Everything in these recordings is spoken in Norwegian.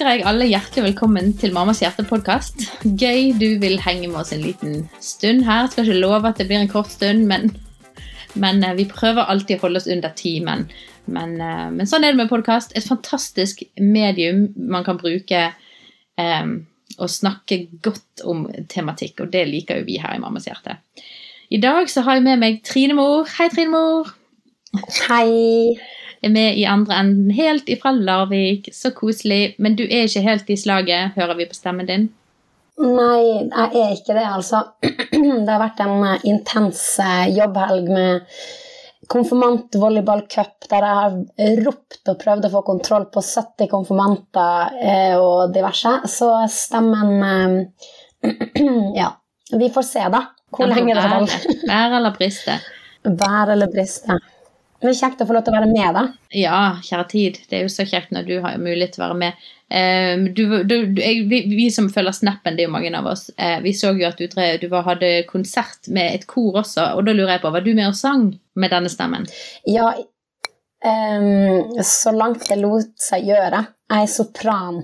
ønsker jeg alle hjertelig velkommen til Mammas hjerte-podkast. Gøy du vil henge med oss en liten stund her. Jeg skal ikke love at det blir en kort stund, men, men eh, vi prøver alltid å holde oss under timen. Men, eh, men sånn er det med podkast. Et fantastisk medium man kan bruke eh, og snakke godt om tematikk, og det liker jo vi her i Mammas hjerte. I dag så har jeg med meg Trine Mor. Hei, Trine Mor. Hei er med i andre enden, helt ifra Larvik. Så koselig. Men du er ikke helt i slaget, hører vi på stemmen din? Nei, jeg er ikke det, altså. Det har vært en eh, intens eh, jobbhelg med konfirmantvolleyballcup, der jeg har ropt og prøvd å få kontroll på 70 konfirmanter eh, og diverse. Så stemmen Ja. Vi får se, da. Hvor lenge det holder. Bære eller briste? Bære eller briste. Er kjekt å få lov til å være med, da. Ja, kjære tid. Det er jo så kjekt når du har mulighet til å være med. Ehm, du, du, jeg, vi, vi, som følger snappen, det er jo mange av oss, eh, vi så jo at du, du hadde konsert med et kor også, og da lurer jeg på, var du med og sang med denne stemmen? Ja, um, så langt det lot seg gjøre. Jeg er sopran,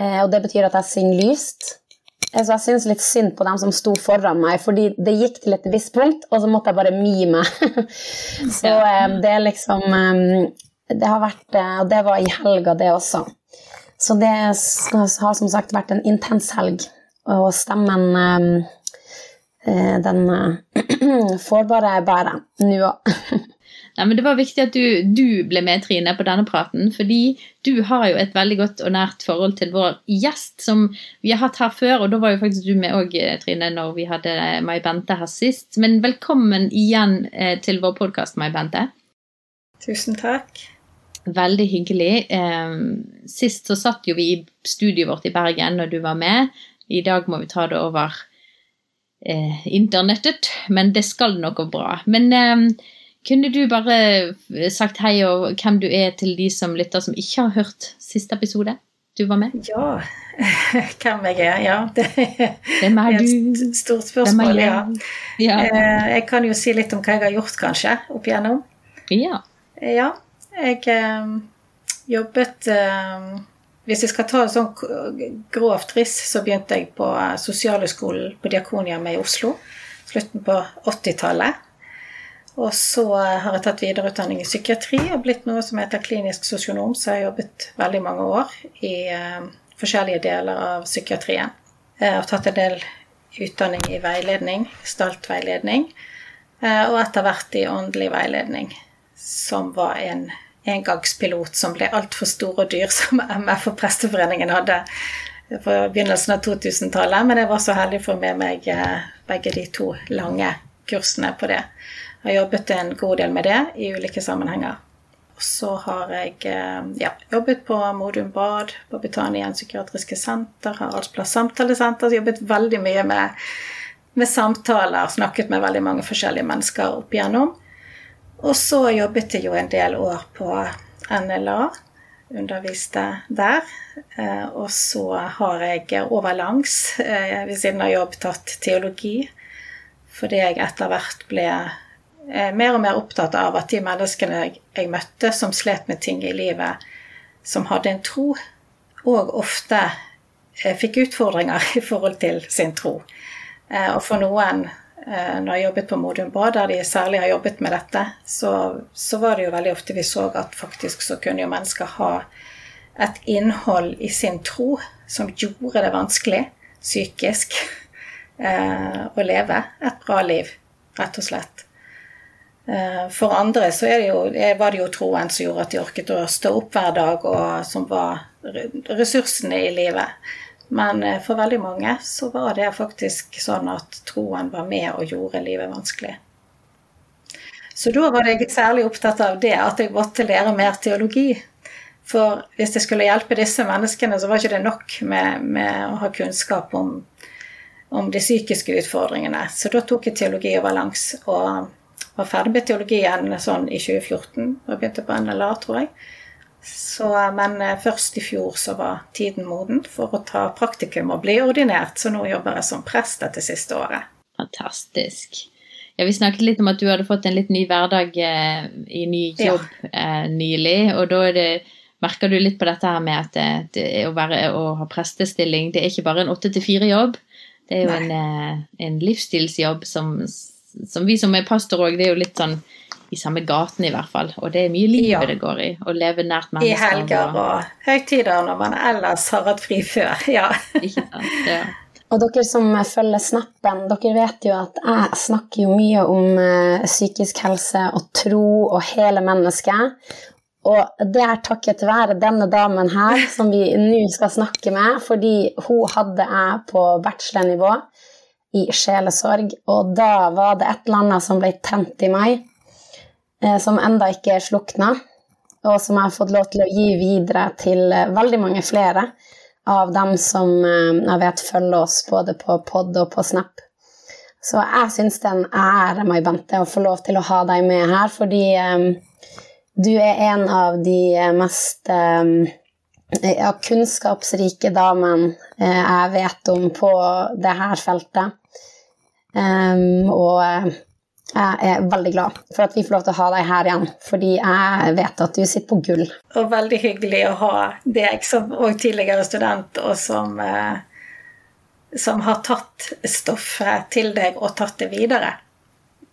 eh, og det betyr at jeg synger lyst. Så jeg syns litt synd på dem som sto foran meg, fordi det gikk til et visst punkt, og så måtte jeg bare mime. så eh, det er liksom eh, Det har vært eh, Og det var i helga, det også. Så det har som sagt vært en intens helg, og stemmen Den får bare bære nå òg. Nei, men Det var viktig at du, du, ble med, Trine, på denne praten. Fordi du har jo et veldig godt og nært forhold til vår gjest, som vi har hatt her før. Og da var jo faktisk du med òg, Trine, når vi hadde Mai Bente her sist. Men velkommen igjen eh, til vår podkast, Mai Bente. Tusen takk. Veldig hyggelig. Eh, sist så satt jo vi i studioet vårt i Bergen når du var med. I dag må vi ta det over eh, internettet, men det skal nok gå bra. Men kunne du bare sagt hei og hvem du er til de som lytter som ikke har hørt siste episode? Du var med? Ja, hvem jeg er? Ja, det hvem er, et stort spørsmål. Ja. ja. Eh, jeg kan jo si litt om hva jeg har gjort, kanskje, opp igjennom. Ja. Ja, jeg eh, jobbet eh, Hvis jeg skal ta det sånn grovt riss, så begynte jeg på Sosialhøgskolen på Diakonhjemmet i Oslo. Slutten på 80-tallet. Og så har jeg tatt videreutdanning i psykiatri og blitt noe som heter klinisk sosionom, så jeg har jobbet veldig mange år i uh, forskjellige deler av psykiatrien. Jeg har tatt en del utdanning i veiledning, staltveiledning, og etter hvert i åndelig veiledning, som var en engangspilot som ble altfor stor og dyr, som MF og Presteforeningen hadde på begynnelsen av 2000-tallet. Men jeg var så heldig for med meg begge de to lange kursene på det. Jeg har jobbet en god del med det i ulike sammenhenger. Og så har jeg eh, ja, jobbet på Modum Bad, på Betanien psykiatriske senter, Haraldsplass samtalesenter. Jobbet veldig mye med, med, samtaler, snakket med veldig mange forskjellige mennesker opp igjennom. Og så jobbet jeg jo en del år på NLA, underviste der. Eh, og så har jeg overlangs, eh, ved siden av jobb, tatt teologi. Fordi jeg etter hvert ble mer og mer opptatt av at de menneskene jeg, møtte som slet med ting i livet, som hadde en tro, og ofte eh, fikk utfordringer i forhold til sin tro. Eh, og for noen, eh, når jeg jobbet på Modum Bad, der de særlig har jobbet med dette, så, så, var det jo veldig ofte vi så at faktisk så kunne jo mennesker ha et innhold i sin tro som gjorde det vanskelig psykisk eh, å leve et bra liv, rett og slett. Eh, for andre så det jo, var det jo troen som gjorde at de orket å stå opp hver dag, og som var ressursene i livet. Men eh, for veldig mange så var det faktisk sånn at troen var med og gjorde livet vanskelig. Så da var jeg særlig opptatt av det, at jeg måtte lære mer teologi. For hvis jeg skulle hjelpe disse menneskene, så var ikke det nok med, med å ha kunnskap om, om de psykiske utfordringene. Så da tok jeg teologi over langs. og var ferdig med teologien sånn i 2014 og begynte på NLA, tror jeg. Så, men eh, først i fjor så var tiden moden for å ta praktikum og bli ordinert, så nå jobber jeg som prest dette siste året. Fantastisk. Ja, Vi snakket litt om at du hadde fått en litt ny hverdag eh, i ny jobb ja. eh, nylig. Og da er det merker du litt på dette her med at det, det å, være, å ha prestestilling, det er ikke bare en åtte til fire-jobb. Det er jo en, eh, en livsstilsjobb som, som vi som er pastor òg, det er jo litt sånn i samme gaten i hvert fall. Og det er mye livet Ja. det går i. Å leve nært I helger og høytider når man ellers har hatt fri før. Ja. Ikke sant? Ja. Og dere som følger snappen, dere vet jo at jeg snakker jo mye om eh, psykisk helse og tro og hele mennesket. Og det er takket være denne damen her som vi nå skal snakke med, fordi hun hadde jeg på bachelornivå i sjelesorg, og da var det et eller annet som ble tent i meg, eh, som enda ikke er slukna, og som jeg har fått lov til å gi videre til eh, veldig mange flere av dem som eh, jeg vet følger oss både på pod og på Snap. Så jeg syns det er en ære, Mai Bente, å få lov til å ha deg med her, fordi eh, du er en av de eh, mest eh, ja, kunnskapsrike damen eh, jeg vet om på det her feltet. Um, og eh, jeg er veldig glad for at vi får lov til å ha deg her igjen, fordi jeg vet at du sitter på gull. Og veldig hyggelig å ha deg som òg tidligere student, og som, eh, som har tatt stoffet til deg og tatt det videre.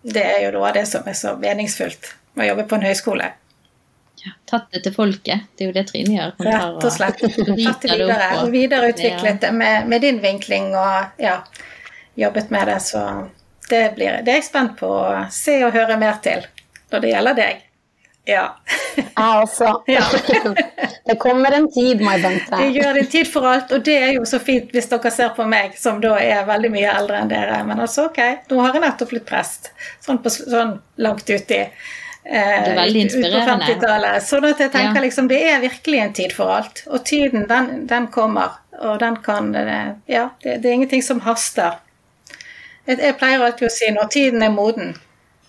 Det er jo noe av det som er så meningsfullt med å jobbe på en høyskole. Tatt det til folket. Det er jo det Trine gjør. Hun Rett og slett. Tatt det videre og videreutviklet det med, med din vinkling og ja, jobbet med det. Så det, blir, det er jeg spent på å se og høre mer til når det gjelder deg. Ja. Jeg også. Ja. det kommer en tid, Mai Bente. Det gjør din tid for alt, og det er jo så fint hvis dere ser på meg, som da er veldig mye eldre enn dere. Men altså, ok, nå har jeg nettopp blitt prest, sånn, på, sånn langt uti. Eh, ut- på inspirerende. 50-tallet. Sånn at jeg tenker Ja. liksom, det er virkelig en tid for alt. Og tiden, den, den kommer, og den kan eh, Ja, det, det er ingenting som haster. Jeg, jeg pleier alltid å si når tiden er moden.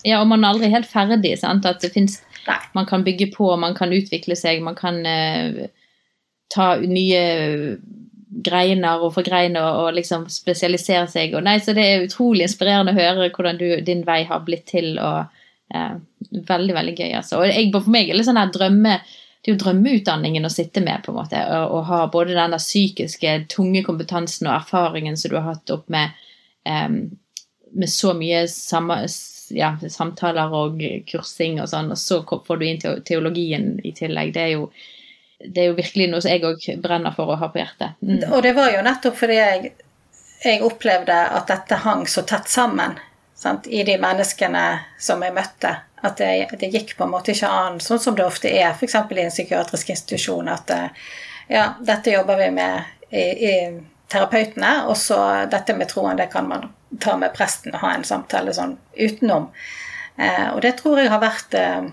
Ja, og man er aldri helt ferdig. sant? At det finnes, Nei. Man kan bygge på, man kan utvikle seg, man kan uh, ta nye greiner og forgreine og, og liksom spesialisere seg. Og nei, så Det er utrolig inspirerende å høre hvordan du, din vei har blitt til. og eh, Veldig, veldig gøy. altså. Og jeg, For meg er det sånn her drømme det er jo drømmeutdanningen å sitte med, på en måte, og, og ha både den der psykiske, tunge kompetansen og erfaringen som du har hatt opp med um, med så mye samme, ja, samtaler og kursing og sånn, og så får du inn teologien i tillegg. Det er jo, det er jo virkelig noe som jeg òg brenner for å ha på hjertet. Mm. Og det var jo nettopp fordi jeg, jeg opplevde at dette hang så tett sammen sant, i de menneskene som jeg møtte. At det, det gikk på en måte ikke an, sånn som det ofte er, f.eks. i en psykiatrisk institusjon, at eh, ja, dette jobber vi med i, i terapeutene, og så dette med troen, det kan man ta med presten og ha en samtale sånn utenom. Eh, og det tror jeg har vært eh,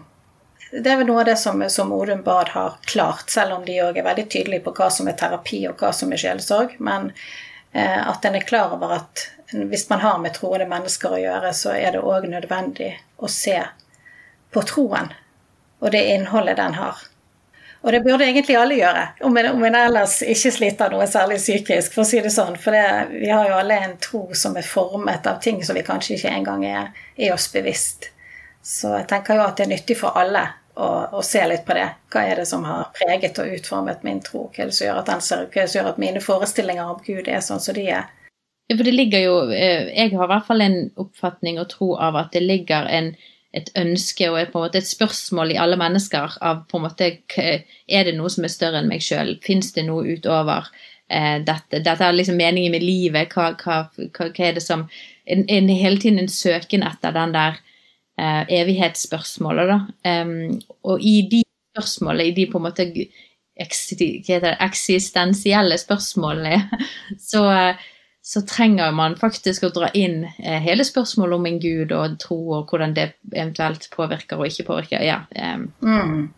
det er vel noe av det som, som Odun Bad har klart, selv om de òg er veldig tydelige på hva som er terapi og hva som er sjelesorg. Men eh, at en er klar over at hvis man har med troende mennesker å gjøre, så er det òg nødvendig å se på troen og det innholdet den har. Og det burde egentlig alle gjøre, om en, om en ellers ikke sliter noe særlig psykisk, for å si det sånn. For det, vi har jo alle en tro som er formet av ting som vi kanskje ikke engang er, er oss bevisst. Så jeg tenker jo at det er nyttig for alle å, å se litt på det. Hva er det som har preget og utformet min tro? Hva er det som gjør at, ser, hva er det som gjør at mine forestillinger om Gud er sånn som de er? For det ligger jo eh, Jeg har i hvert fall en oppfatning og tro av at det ligger en, et ønske og et, på en måte et spørsmål i alle mennesker av på en måte Er det noe som er større enn meg sjøl? Fins det noe utover eh, dette? Dette er liksom meningen med livet. Hva, hva, hva, hva er det som en, en, Hele tiden en søken etter den der eh, evighetsspørsmålet, da. Um, og i de spørsmålene, i de på en måte eksistensielle spørsmålene, så eh, så trenger man faktisk å dra inn eh, hele spørsmålet om en gud og tro, og hvordan det eventuelt påvirker og ikke påvirker. Ja, eh, Mm.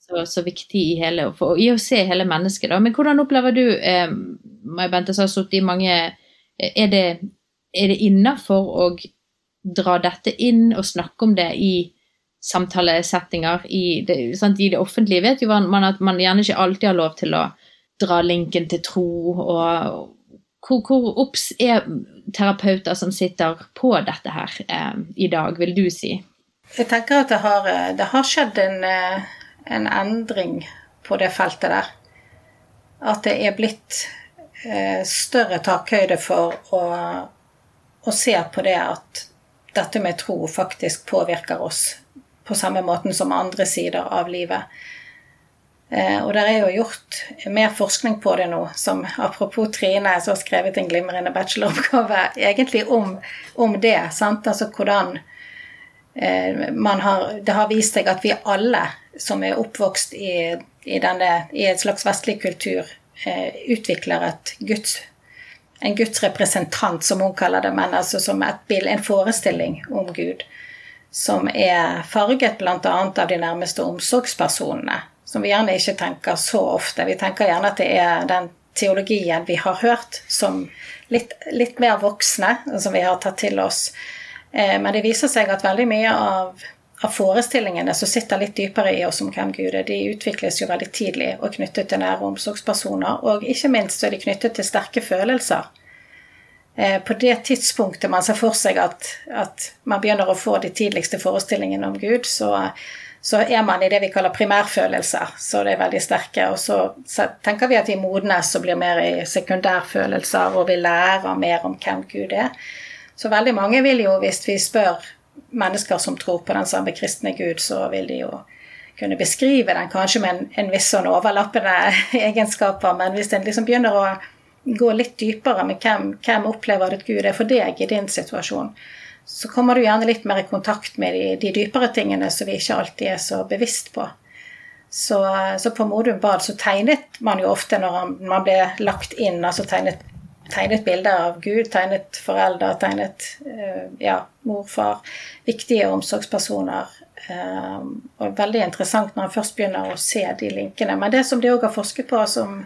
så, så viktig i, hele, for, i å se hele mennesket. Da. Men hvordan opplever du, eh, Mai Bente, har sittet i mange Er det, er det innafor å dra dette inn og snakke om det i samtalesettinger i det, sant? I det offentlige vet jo man at man gjerne ikke alltid har lov til å dra linken til tro. og Hvor, hvor obs er terapeuter som sitter på dette her eh, i dag, vil du si? Jeg tenker at det har, det har skjedd en, eh, en endring på det feltet der. At det er blitt eh, større takhøyde for å, å se på det at dette med tro faktisk påvirker oss på samme måten som andre sider av livet. Eh, og der er jo gjort mer forskning på det nå, som apropos Trine, som har skrevet en glimrende bacheloroppgave egentlig om, om det. Sant? Altså hvordan eh, man har Det har vist seg at vi alle som er oppvokst i, i, denne, i et slags vestlig kultur, eh, utvikler et Guds en gudsrepresentant, som hun kaller det, men altså som et bild, en forestilling om Gud. Som er farget bl.a. av de nærmeste omsorgspersonene som vi gjerne ikke tenker så ofte. Vi tenker gjerne at det er den teologien vi har hørt, som litt, litt mer voksne, som vi har tatt til oss. Eh, men det viser seg at veldig mye av, av, forestillingene som sitter litt dypere i oss om hvem Gud er, de utvikles jo veldig tidlig og knyttet til nære omsorgspersoner. Og ikke minst så er de knyttet til sterke følelser. Eh, på det tidspunktet man ser for seg at, at man begynner å få de tidligste forestillingene om Gud, så så er man i det vi kaller primærfølelser, så det er veldig sterke. Og så, tenker vi at vi modnes og blir mer i sekundærfølelser, og vi lærer mer om hvem Gud er. Så veldig mange vil jo, hvis vi spør mennesker som tror på den samme kristne Gud, så vil de jo kunne beskrive den kanskje med en, en viss sånn overlappende egenskaper, men hvis en liksom begynner å gå litt dypere med hvem, hvem opplever at Gud er for deg i din situasjon, så kommer du gjerne litt mer i kontakt med de, de dypere tingene som vi ikke alltid er så bevisst på. Så, så på Modum Bad så tegnet man jo ofte når man ble lagt inn, altså tegnet, tegnet bilder av Gud, tegnet foreldre, tegnet uh, ja, mor, far, viktige omsorgspersoner. Uh, og veldig interessant når man først begynner å se de linkene. Men det som de òg har forsket på, som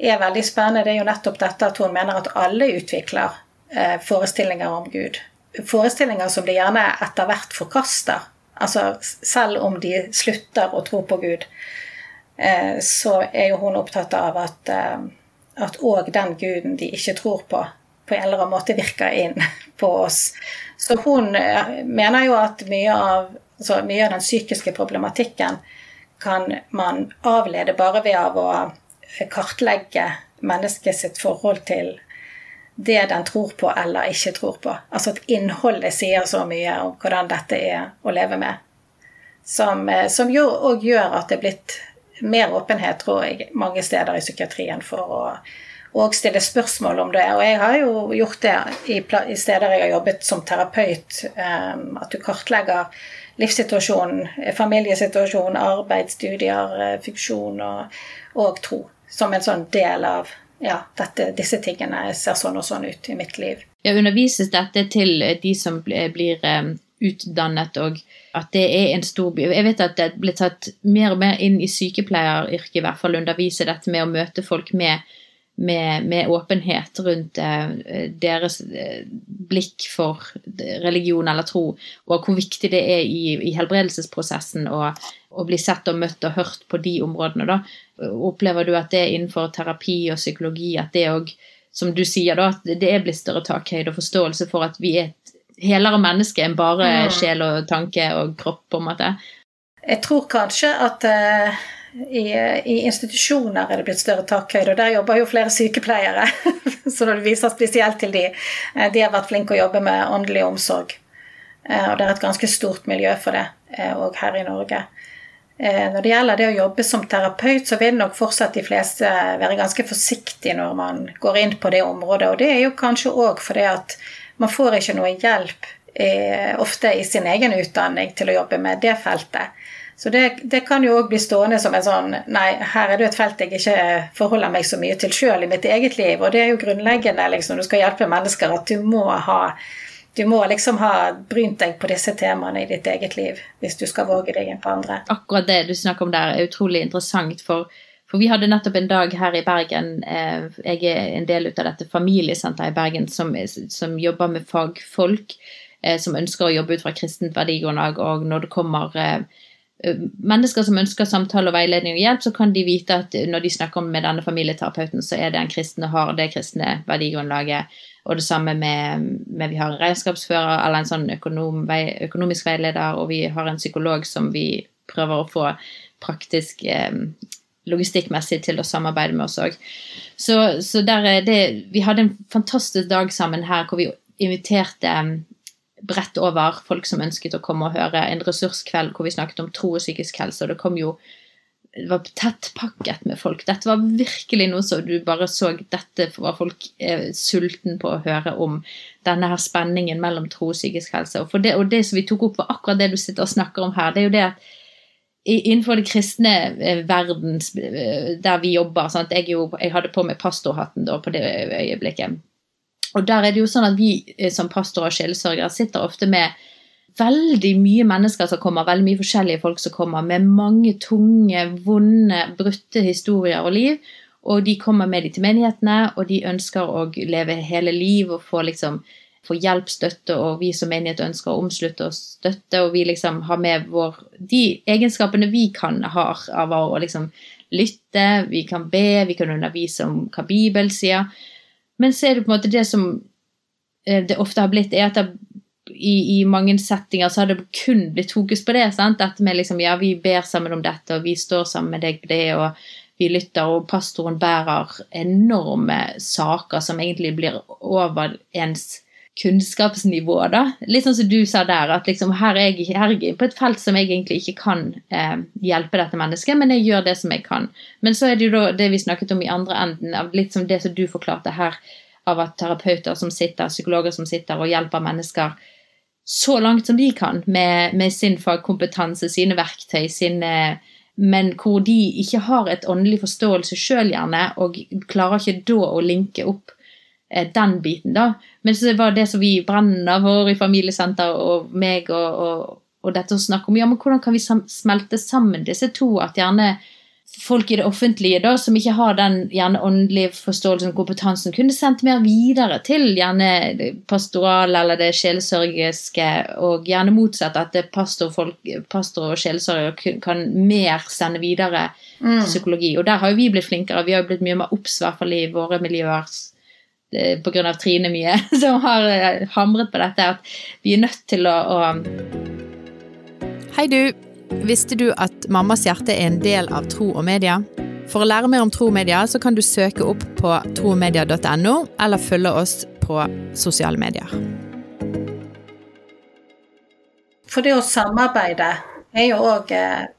er veldig spennende, det er jo nettopp dette at hun mener at alle utvikler uh, forestillinger om Gud forestillinger som de gjerne etter hvert forkaster. Altså selv om de slutter å tro på Gud, eh, så er jo hun opptatt av at eh, at òg den guden de ikke tror på, på en eller annen måte virker inn på oss. Så hun eh, mener jo at mye av, altså mye av den psykiske problematikken kan man avlede bare ved av å kartlegge mennesket forhold til det den tror på eller ikke tror på. Altså at innholdet sier så mye om hvordan dette er å leve med. Som, eh, som jo òg gjør at det er blitt mer åpenhet, tror jeg, mange steder i psykiatrien for å og stille spørsmål om det. Og jeg har jo gjort det i, steder jeg har jobbet som terapeut. Um, at du kartlegger livssituasjonen, familiesituasjon, arbeid, studier, eh, funksjon og, og tro. Som en sånn del av ja, dette, disse tingene ser sånn og sånn ut i mitt liv. Ja, Undervises dette til de som blir um, utdannet, og at det er en stor by? Jeg vet at det blir tatt mer og mer inn i sykepleieryrket, i hvert fall undervise dette med å møte folk med med, med, åpenhet rundt eh, deres eh, blikk for religion eller tro, og hvor viktig det er i, i helbredelsesprosessen å, bli sett og møtt og hørt på de områdene. Da. Opplever du at det er innenfor terapi og psykologi at det òg, som du sier, da, at det er blitt større takhøyde og forståelse for at vi er et helere menneske enn bare mm. sjel og tanke og kropp, på en måte? Jeg tror kanskje at uh i, i, institusjoner er det blitt større takhøyde, og der jobber jo flere sykepleiere. så når det viser spesielt til de. Eh, de har vært flinke å jobbe med åndelig omsorg. Eh, og det er et ganske stort miljø for det òg eh, her i Norge. Når det gjelder det å jobbe som terapeut, så vil nok fortsatt de fleste være ganske forsiktige når man går inn på det området. Og det er jo kanskje òg fordi at man får ikke noe hjelp ofte i sin egen utdanning til å jobbe med det feltet. Så det, det kan jo òg bli stående som en sånn Nei, her er det et felt jeg ikke forholder meg så mye til sjøl i mitt eget liv. Og det er jo grunnleggende liksom, når du skal hjelpe mennesker, at du må ha du må liksom ha brynt deg på disse temaene i ditt eget liv hvis du skal våge deg inn på andre. Akkurat det du snakker om der, er utrolig interessant. For, for vi hadde nettopp en dag her i Bergen. Eh, jeg er en del av dette familiesenteret i Bergen som, som jobber med fagfolk eh, som ønsker å jobbe ut fra kristent verdigrunnlag. Og når det kommer eh, mennesker som ønsker samtale og veiledning og hjelp, så kan de vite at når de snakker med denne familieterapeuten, så er det en kristen og har det kristne verdigrunnlaget. Og det samme med, med vi har en regnskapsfører eller en sånn økonom, økonomisk veileder, og vi har en psykolog som vi prøver å få praktisk eh, logistikkmessig til å samarbeide med oss òg. Så, så der er det Vi hadde en fantastisk dag sammen her hvor vi inviterte bredt over folk som ønsket å komme og høre. En ressurskveld hvor vi snakket om tro og psykisk helse, og det kom jo det var tettpakket med folk. Dette var virkelig noe som du bare så Dette var folk eh, sulten på å høre om. Denne her spenningen mellom tro og psykisk helse. Og, det, og det som vi tok opp, var akkurat det du sitter og snakker om her. Det er jo det at innenfor det kristne eh, verden eh, der vi jobber sant? Jeg, jo, jeg hadde på meg pastorhatten da på det øyeblikket. Og der er det jo sånn at vi eh, som pastorer og sjelesørgere sitter ofte med veldig mye mennesker som kommer, veldig mye forskjellige folk som kommer, med mange tunge, vonde, brutte historier og liv. Og de kommer med de til menighetene, og de ønsker å leve hele liv og få, liksom, få hjelp, støtte, og vi som menighet ønsker å omslutte og støtte, og vi liksom har med vår, de egenskapene vi kan ha av å liksom lytte, vi kan be, vi kan undervise om hva Bibelen sier. Men så er det på en måte det som eh, det ofte har blitt, er at det i, i, mange settinger så har det kun blitt fokus på det. Sant? Dette med liksom, ja, vi ber sammen om dette, og vi står sammen med deg på det, og vi lytter, og pastoren bærer enorme saker som egentlig blir over ens kunnskapsnivå, da. Litt sånn som du sa der, at liksom her er jeg, her er på et felt som jeg egentlig ikke kan eh, hjelpe dette mennesket, men jeg gjør det som jeg kan. Men så er det jo da det vi snakket om i andre enden, av litt som det som du forklarte her, av at terapeuter som sitter, psykologer som sitter og hjelper mennesker så langt som de kan med, med sin fagkompetanse, sine verktøy, sine men hvor de ikke har et åndelig forståelse sjøl, gjerne, og klarer ikke da å linke opp eh, den biten, da. Men så var det som vi brenner for i familiesenter, og meg og, og, og dette å snakke om, ja, men hvordan kan vi smelte sammen disse to? At gjerne folk i det offentlige da, som ikke har den gjerne åndelige forståelsen og kompetansen, kunne sendt mer videre til gjerne pastoral eller det sjelesørgiske, og gjerne motsatt, at pastor, pastor og sjelesørger kan mer sende videre mm. psykologi. Og der har jo vi blitt flinkere. Vi har jo blitt mye mer obs, i våre miljøer pga. Trine mye, som har eh, hamret på dette, at vi er nødt til å, å Hei, du. Visste du at Mammas hjerte er en del av Tro og Media? For å lære mer om tro og media, så kan du søke opp på tromedia.no, eller følge oss på sosiale medier. For det å samarbeide er jo òg eh,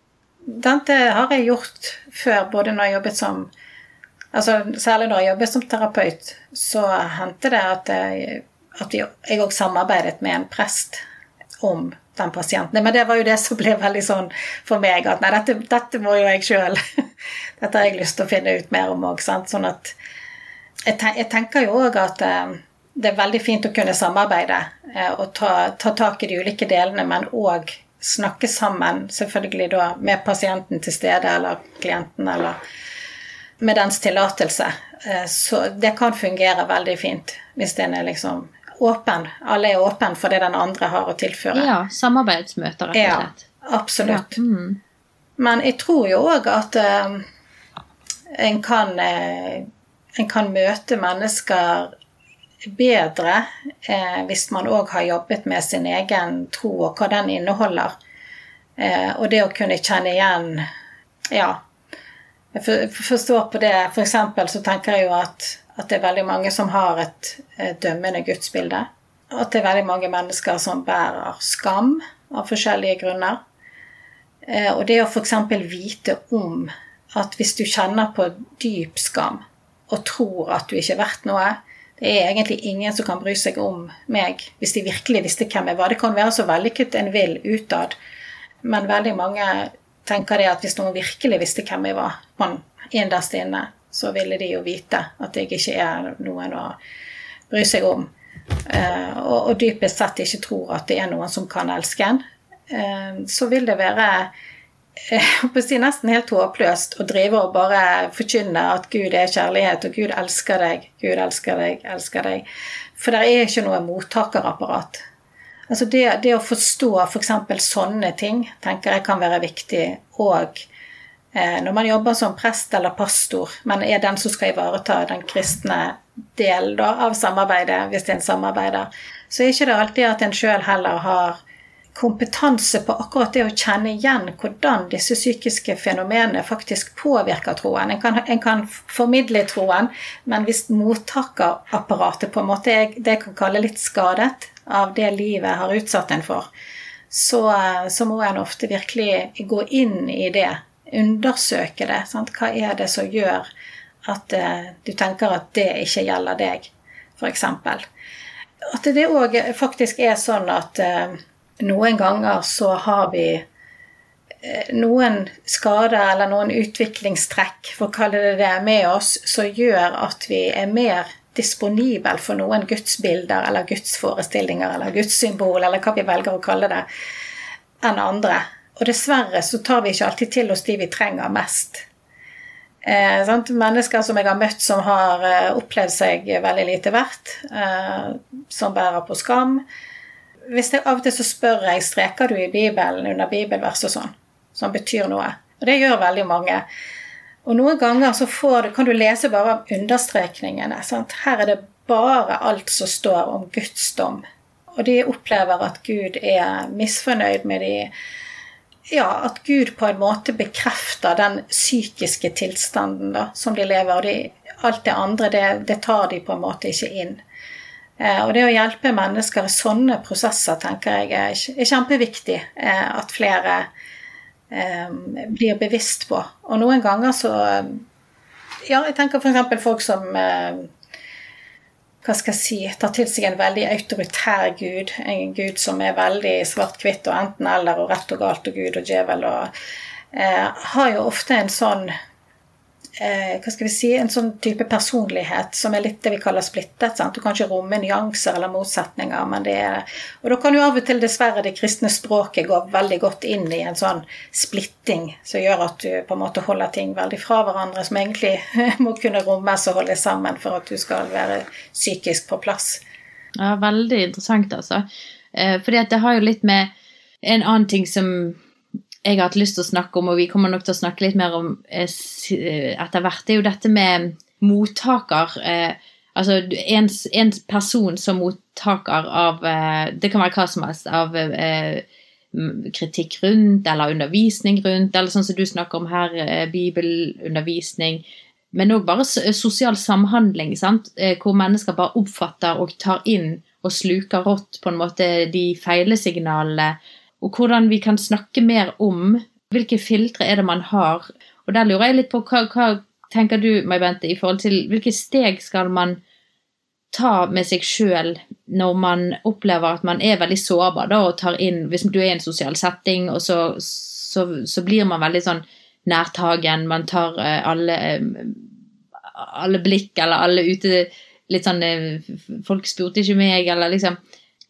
Dette har jeg gjort før, både når jeg jobbet som altså Særlig når jeg jobber som terapeut, så hendte det at jeg, at jeg òg samarbeidet med en prest om den pasienten. Men det var jo det som ble veldig sånn for meg at nei, dette, dette må jo jeg sjøl. Dette har jeg lyst til å finne ut mer om òg. Sånn at jeg, tenker jo òg at eh, det er veldig fint å kunne samarbeide eh, og ta, ta tak i de ulike delene, men òg snakke sammen, selvfølgelig da med pasienten til stede eller klienten eller med dens tillatelse. Eh, så det kan fungere veldig fint hvis den er liksom åpen. Alle er åpne for det den andre har å tilføre. Ja, samarbeidsmøter, rett og slett. Ja, absolutt. Ja. Mm. Men jeg tror jo òg at uh, en, kan, uh, en kan møte mennesker bedre uh, hvis man òg har jobbet med sin egen tro og hva den inneholder. og det å kunne kjenne igjen Ja. Jeg forstår på det. For eksempel så tenker jeg jo at at det er veldig mange som har et, dømmende gudsbilde. At det er veldig mange mennesker som bærer skam av forskjellige grunner. Eh, og det å f.eks. vite om at hvis du kjenner på dyp skam og tror at du ikke er verdt noe Det er egentlig ingen som kan bry seg om meg hvis de virkelig visste hvem jeg var. Det kan være så vellykket en vil utad, men veldig mange tenker det at hvis noen virkelig visste hvem jeg var, man innerst inne, så ville de jo vite at jeg ikke er noen å bry seg om. Uh, og, og, dypest sett ikke tror at det er noen som kan elske en. Uh, så vil det være eh, si nesten helt håpløst å drive og bare forkynne at Gud er kjærlighet, og Gud elsker deg, Gud elsker deg, elsker deg. For det er ikke noe mottakerapparat. Altså det, det å forstå f.eks. For sånne ting tenker jeg kan være viktig òg Eh, når man jobber som prest eller pastor, men er den som skal ivareta den kristne delen av samarbeidet, hvis en samarbeider, så er ikke det alltid at en sjøl heller har kompetanse på akkurat det å kjenne igjen hvordan disse psykiske fenomenene faktisk påvirker troen. En kan, en kan formidle troen, men hvis mottakerapparatet på en måte er det jeg kan kalle litt skadet av det livet har utsatt en for, så, så må en ofte virkelig gå inn i det, undersøke det. Sant? Hva er det som gjør at uh, du tenker at det ikke gjelder deg, f.eks. At det òg faktisk er sånn at uh, noen ganger så har vi uh, noen skader eller noen utviklingstrekk, for å kalle det det, med oss som gjør at vi er mer disponibel for noen gudsbilder eller gudsforestillinger eller gudssymbol, eller hva vi velger å kalle det, enn andre. Og dessverre så tar vi ikke alltid til oss de vi trenger mest. Eh, Mennesker som jeg har møtt som har eh, opplevd seg veldig lite verdt, eh, som bærer på skam. Hvis jeg, av og til så spør jeg streker du i Bibelen under bibelvers og sånn, som betyr noe. Og det gjør veldig mange. Og noen ganger så du, kan du lese bare om understrekningene. Sant? Her er det bare alt som står om Guds dom. Og de opplever at Gud er misfornøyd med de ja, at Gud på en måte bekrefter den psykiske tilstanden da, som de lever. Og de, alt det andre, det, det, tar de på en måte ikke inn. Eh, og det å hjelpe mennesker i sånne prosesser tenker jeg er, kjempeviktig eh, at flere blir bevisst på. Og noen ganger så Ja, jeg tenker f.eks. folk som eh, hva skal jeg si, tar til seg en veldig autoritær gud. En gud som er veldig svart-hvitt og enten-eller og rett og galt og gud og djevel. og eh, Har jo ofte en sånn eh, hva skal vi si, en sånn type personlighet som er litt det vi kaller splittet. Sant? Du kan ikke romme nyanser eller motsetninger. men det er, Og da kan jo av og til dessverre det kristne språket gå veldig godt inn i en sånn splitting som gjør at du på en måte holder ting veldig fra hverandre, som egentlig må kunne rommes og holdes sammen for at du skal være psykisk på plass. Ja, veldig interessant, altså. Eh, fordi at det har jo litt med en annen ting som jeg har hatt lyst til å snakke om, og vi kommer nok til å snakke litt mer om eh, eh, etter hvert, det er jo dette med mottaker. Eh, altså en, en, person som mottaker av Det kan være hva som helst. Av kritikk rundt, eller undervisning rundt, eller sånn som du snakker om her, bibelundervisning. Men òg bare sosial samhandling, sant? hvor mennesker bare oppfatter og tar inn og sluker rått på en måte de feilesignalene og hvordan vi kan snakke mer om hvilke filtre er det man har. Og der lurer jeg litt på hva, hva tenker du, Mai Bente, i forhold til hvilke steg skal man ta med seg sjøl når man opplever at man er veldig sårbar da, og tar inn Hvis du er i en sosial setting, og så, så, så blir man veldig sånn nærtagen, man tar uh, alle, uh, alle blikk eller alle ute Litt sånn uh, Folk spurte ikke meg, eller liksom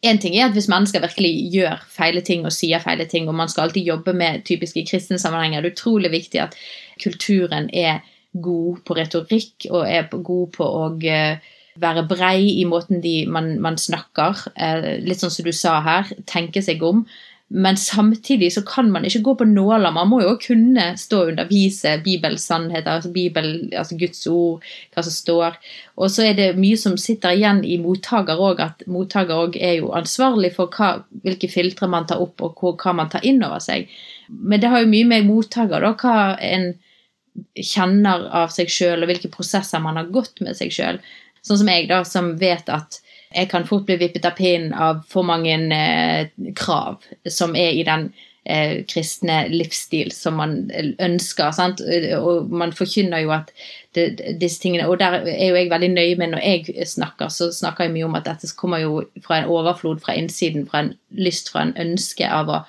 en ting er at Hvis mennesker virkelig gjør feile ting og sier feile ting, og man skal alltid jobbe med typiske kristne sammenhenger, det utrolig viktig at kulturen er god på retorikk og er god på å eh, være brei i måten de, man, man, snakker. Eh, litt sånn som du sa her, tenke seg om. Men samtidig så kan man ikke gå på nåler. Man må jo kunne stå og undervise Bibels sannheter, altså, Bibel, altså Guds ord, hva som står. Og så er det mye som sitter igjen i mottaker òg, at mottaker òg er jo ansvarlig for hva, hvilke filtre man tar opp, og hva man tar inn over seg. Men det har jo mye med mottaker, da, hva en kjenner av seg sjøl, og hvilke prosesser man har gått med seg sjøl. Sånn som jeg, da, som vet at jeg kan fort bli vippet av pinnen av for mange eh, krav som er i den eh, kristne livsstil som man ønsker. Sant? Og man forkynner jo at det, disse tingene Og der er jo jeg veldig nøye med når jeg snakker, så snakker jeg mye om at dette kommer jo fra en overflod fra innsiden, fra en lyst, fra en ønske av å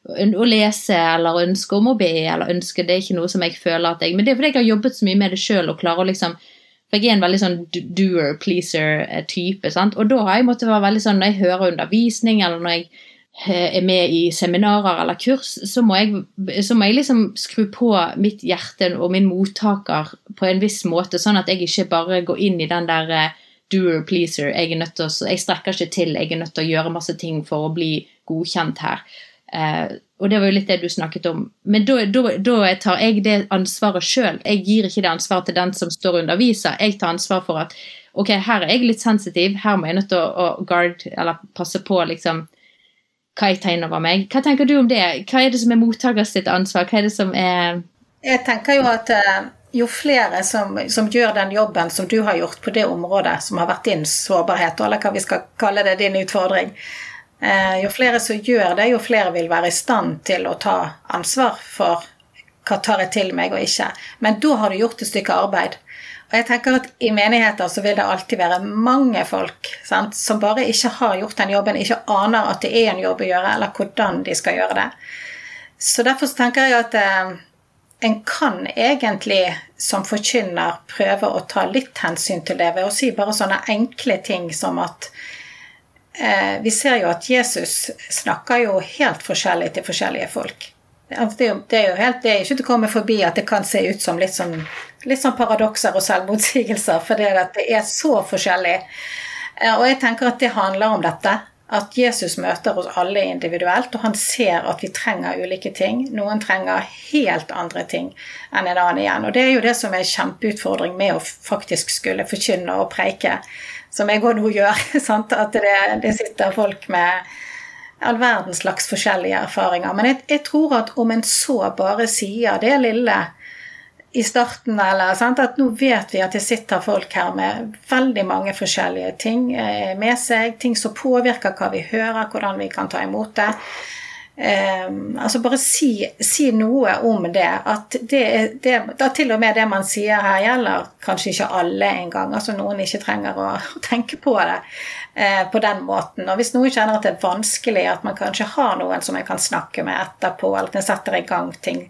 å lese eller ønske om å be eller ønske Det er ikke noe som jeg føler at jeg Men det er fordi jeg har jobbet så mye med det sjøl og klarer å liksom for jeg er en veldig sånn doer, pleaser-type. sant? Og da har jeg måttet være veldig sånn når jeg hører undervisning, eller når jeg eh, er med i seminarer eller kurs, så må, jeg, så må jeg liksom skru på mitt hjerte og min mottaker på en viss måte, sånn at jeg ikke bare går inn i den der eh, doer, pleaser. Jeg, å, jeg strekker ikke til, jeg er nødt til å gjøre masse ting for å bli godkjent her. Eh, og det var jo litt det du snakket om. Men da, tar jeg det ansvaret sjøl. Jeg gir ikke det ansvaret til den som står og underviser. Jeg tar ansvar for at ok, her er jeg litt sensitiv, her må jeg nødt til å, å guard, eller passe på liksom hva jeg tar inn over meg. Hva tenker du om det? Hva er det som er mottakers sitt ansvar? Hva er det som er Jeg tenker jo at eh, jo flere som, som, gjør den jobben som du har gjort på det området, som har vært din sårbarhet, eller hva vi skal kalle det, din utfordring, jo flere som gjør det, jo flere vil være i stand til å ta ansvar for hva tar jeg til meg og ikke. Men da har du gjort et stykke arbeid. Og jeg tenker at I menigheter så vil det alltid være mange folk sant, som bare ikke har gjort den jobben, ikke aner at det er en jobb å gjøre, eller hvordan de skal gjøre det. Så Derfor tenker jeg at eh, en kan egentlig som forkynner prøve å ta litt hensyn til det ved å si bare sånne enkle ting som at eh, Vi ser jo at Jesus snakker jo helt forskjellig til forskjellige folk. Det, er jo, det, er jo helt, det er ikke til å komme forbi at det kan se ut som litt sånn, litt sånn paradokser og selvmotsigelser, for det, det er så forskjellig. Eh, og jeg tenker at det handler om dette. At Jesus møter oss alle individuelt, og han ser at vi trenger ulike ting. Noen trenger helt andre ting enn en annen igjen. Og det er jo det som er kjempeutfordring med å faktisk skulle forkynne og preike, som jeg òg nå gjør. Sant? At det, det sitter folk med all verdens slags forskjellige erfaringer. Men jeg, jeg, tror at om en så bare sier det lille i starten, eller sant, at nå vet vi at det sitter folk her med veldig mange forskjellige ting eh, med seg, ting som påvirker hva vi hører, hvordan vi kan ta imot det. Um, altså Bare si, si, noe om det. At det, det, da til og med det man sier her, gjelder kanskje ikke alle engang. Altså noen ikke trenger å, å tenke på det uh, på den måten. Og hvis noen kjenner at det er vanskelig, at man kanskje har noen som jeg kan snakke med etterpå, eller at en setter i gang ting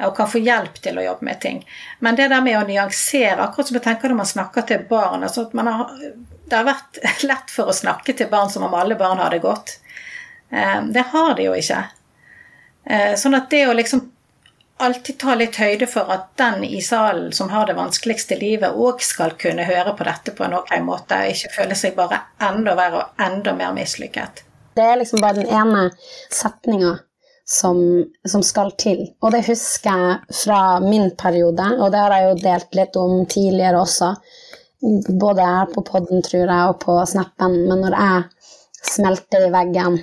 og kan få hjelp til å jobbe med ting. Men det der med å nyansere, akkurat som jeg tenker når man snakker til barn altså har, Det har vært lett for å snakke til barn som om alle barn har det godt. Eh, det har de jo ikke. Eh, sånn at det å liksom alltid ta litt høyde for at den i salen som har det vanskeligste livet, òg skal kunne høre på dette på en ok måte, og ikke føle seg bare enda verre og enda mer mislykket. Det er liksom bare den ene setninga som, som, skal til. Og det husker jeg fra min periode, og det har jeg jo delt litt om tidligere også. Både her på podden, tror jeg, og på Snappen. Men når jeg smelter i veggen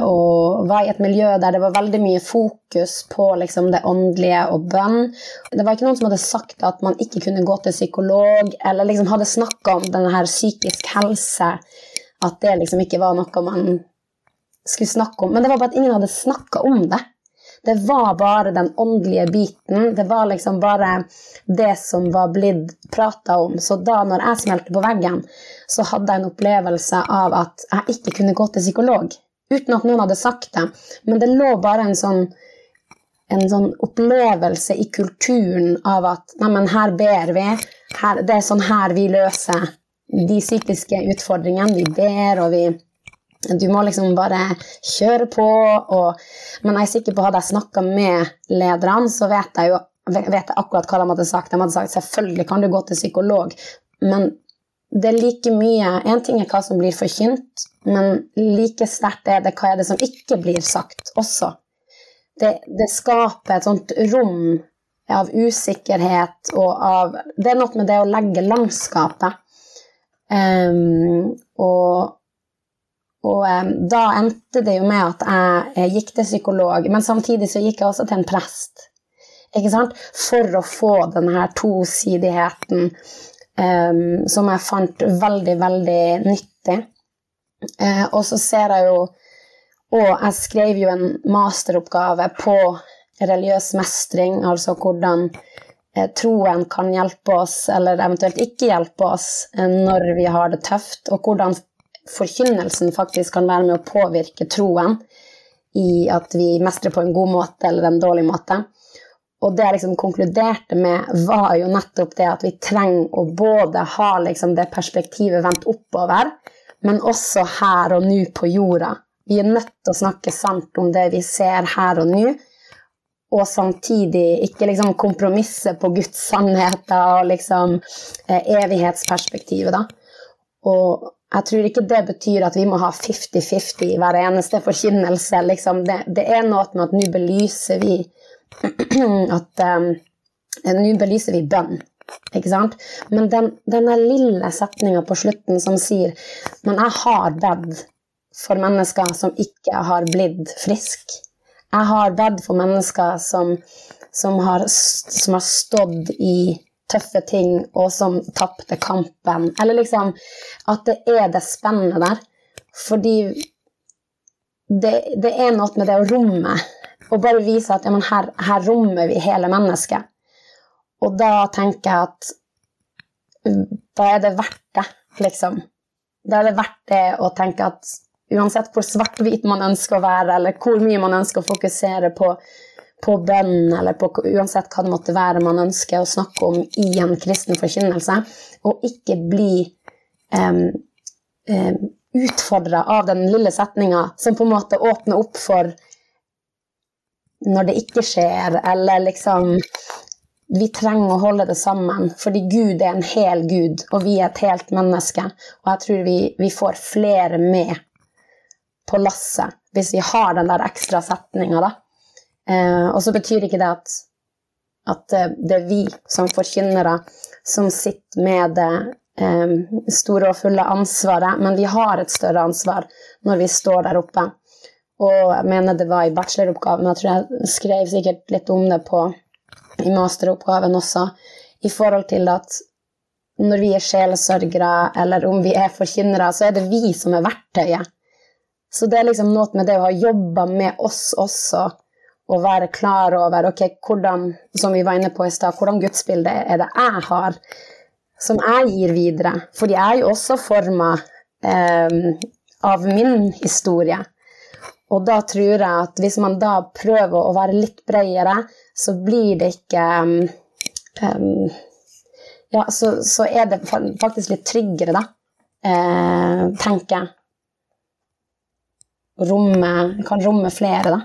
og var i et miljø der det var veldig mye fokus på liksom, det åndelige og bønn. Det var ikke noen som hadde sagt at man ikke kunne gå til psykolog, eller liksom hadde snakka om denne her psykisk helse, at det liksom ikke var noe man skulle snakke om. Men det var bare at ingen hadde snakka om det. Det var bare den åndelige biten. Det var liksom bare det som var blitt prata om. Så da når jeg smelte på veggen, så hadde jeg en opplevelse av at jeg ikke kunne gå til psykolog uten at noen hadde sagt det. Men det lå bare en sånn, en sånn opplevelse i kulturen av at neimen, her ber vi. Her, det er sånn her vi løser de psykiske utfordringene. Vi ber, og vi Du må liksom bare kjøre på. Og, men jeg er sikker på hadde jeg snakka med lederne, så vet jeg jo vet jeg akkurat hva de hadde sagt. De hadde sagt selvfølgelig kan du gå til psykolog, men det er like mye En ting er hva som blir forkynt, men like sterkt er det hva er det som ikke blir sagt også. Det, det skaper et sånt rom av usikkerhet og av Det er noe med det å legge landskapet. Um, og, og um, da endte det jo med at jeg, jeg gikk til psykolog, men samtidig så gikk jeg også til en prest. Ikke sant? For å få denne tosidigheten um, som jeg fant veldig, veldig nyttig. Uh, og så ser jeg jo Og jeg skrev jo en masteroppgave på religiøs mestring, altså hvordan uh, troen kan hjelpe oss, eller eventuelt ikke hjelpe oss, uh, når vi har det tøft, og hvordan forkynnelsen faktisk kan være med å påvirke troen i at vi mestrer på en god måte eller en dårlig måte. Og det jeg liksom konkluderte med, var jo nettopp det at vi trenger å både ha liksom det perspektivet vendt oppover, men også her og nå på jorda. Vi er nødt til å snakke sant om det vi ser her og nå, og samtidig ikke liksom kompromisse på Guds sannheter og liksom eh, evighetsperspektivet, da. Og jeg tror ikke det betyr at vi må ha 50-50 i hver eneste forkynnelse. Liksom. Det, det, er noe med at nå belyser vi at um, nå belyser vi bønn. Ikke sant? Men den, denne lille setninga på slutten som sier Men jeg har bedt for mennesker som ikke har blitt friske. Jeg har bedt for mennesker som, som, har, som har stått i tøffe ting, og som tapte kampen. Eller liksom at det er det spennende der. Fordi det, det er noe med det å romme. Og bare vise at ja, her, her, rommer vi hele mennesket. Og da tenker jeg at da er det verdt det, liksom. Da er det verdt det å tenke at uansett hvor svart-hvit man ønsker å være, eller hvor mye man ønsker å fokusere på, på bønn, eller på uansett hva det måtte være man ønsker å snakke om i en kristen forkynnelse, og ikke bli um, um, utfordra av den lille setninga som på en måte åpner opp for når det ikke skjer, eller liksom Vi trenger å holde det sammen, fordi Gud er en hel Gud, og vi er et helt menneske. Og jeg tror vi, vi får flere med på lasset hvis vi har den der ekstra setninga, da. Eh, og så betyr ikke det at, at det er vi som forkynnere som sitter med det eh, store og fulle ansvaret, men vi har et større ansvar når vi står der oppe. Og jeg mener det var i bacheloroppgaven, men jeg tror jeg skrev sikkert litt om det på, i masteroppgaven også, i forhold til at når vi er sjelesørgere, eller om vi er forkynnere, så er det vi som er verktøyet. Så det er liksom noe med det å ha jobba med oss også, og være klar over ok, hvordan, som vi var inne på i sted, hvordan gudsbilde er det jeg har, som jeg gir videre. For jeg er jo også forma eh, av min historie. Og da tror jeg at hvis man da prøver å være litt bredere, så blir det ikke um, Ja, så, så, er det faktisk litt tryggere, da, eh, tenker jeg. Romme, kan romme flere, da.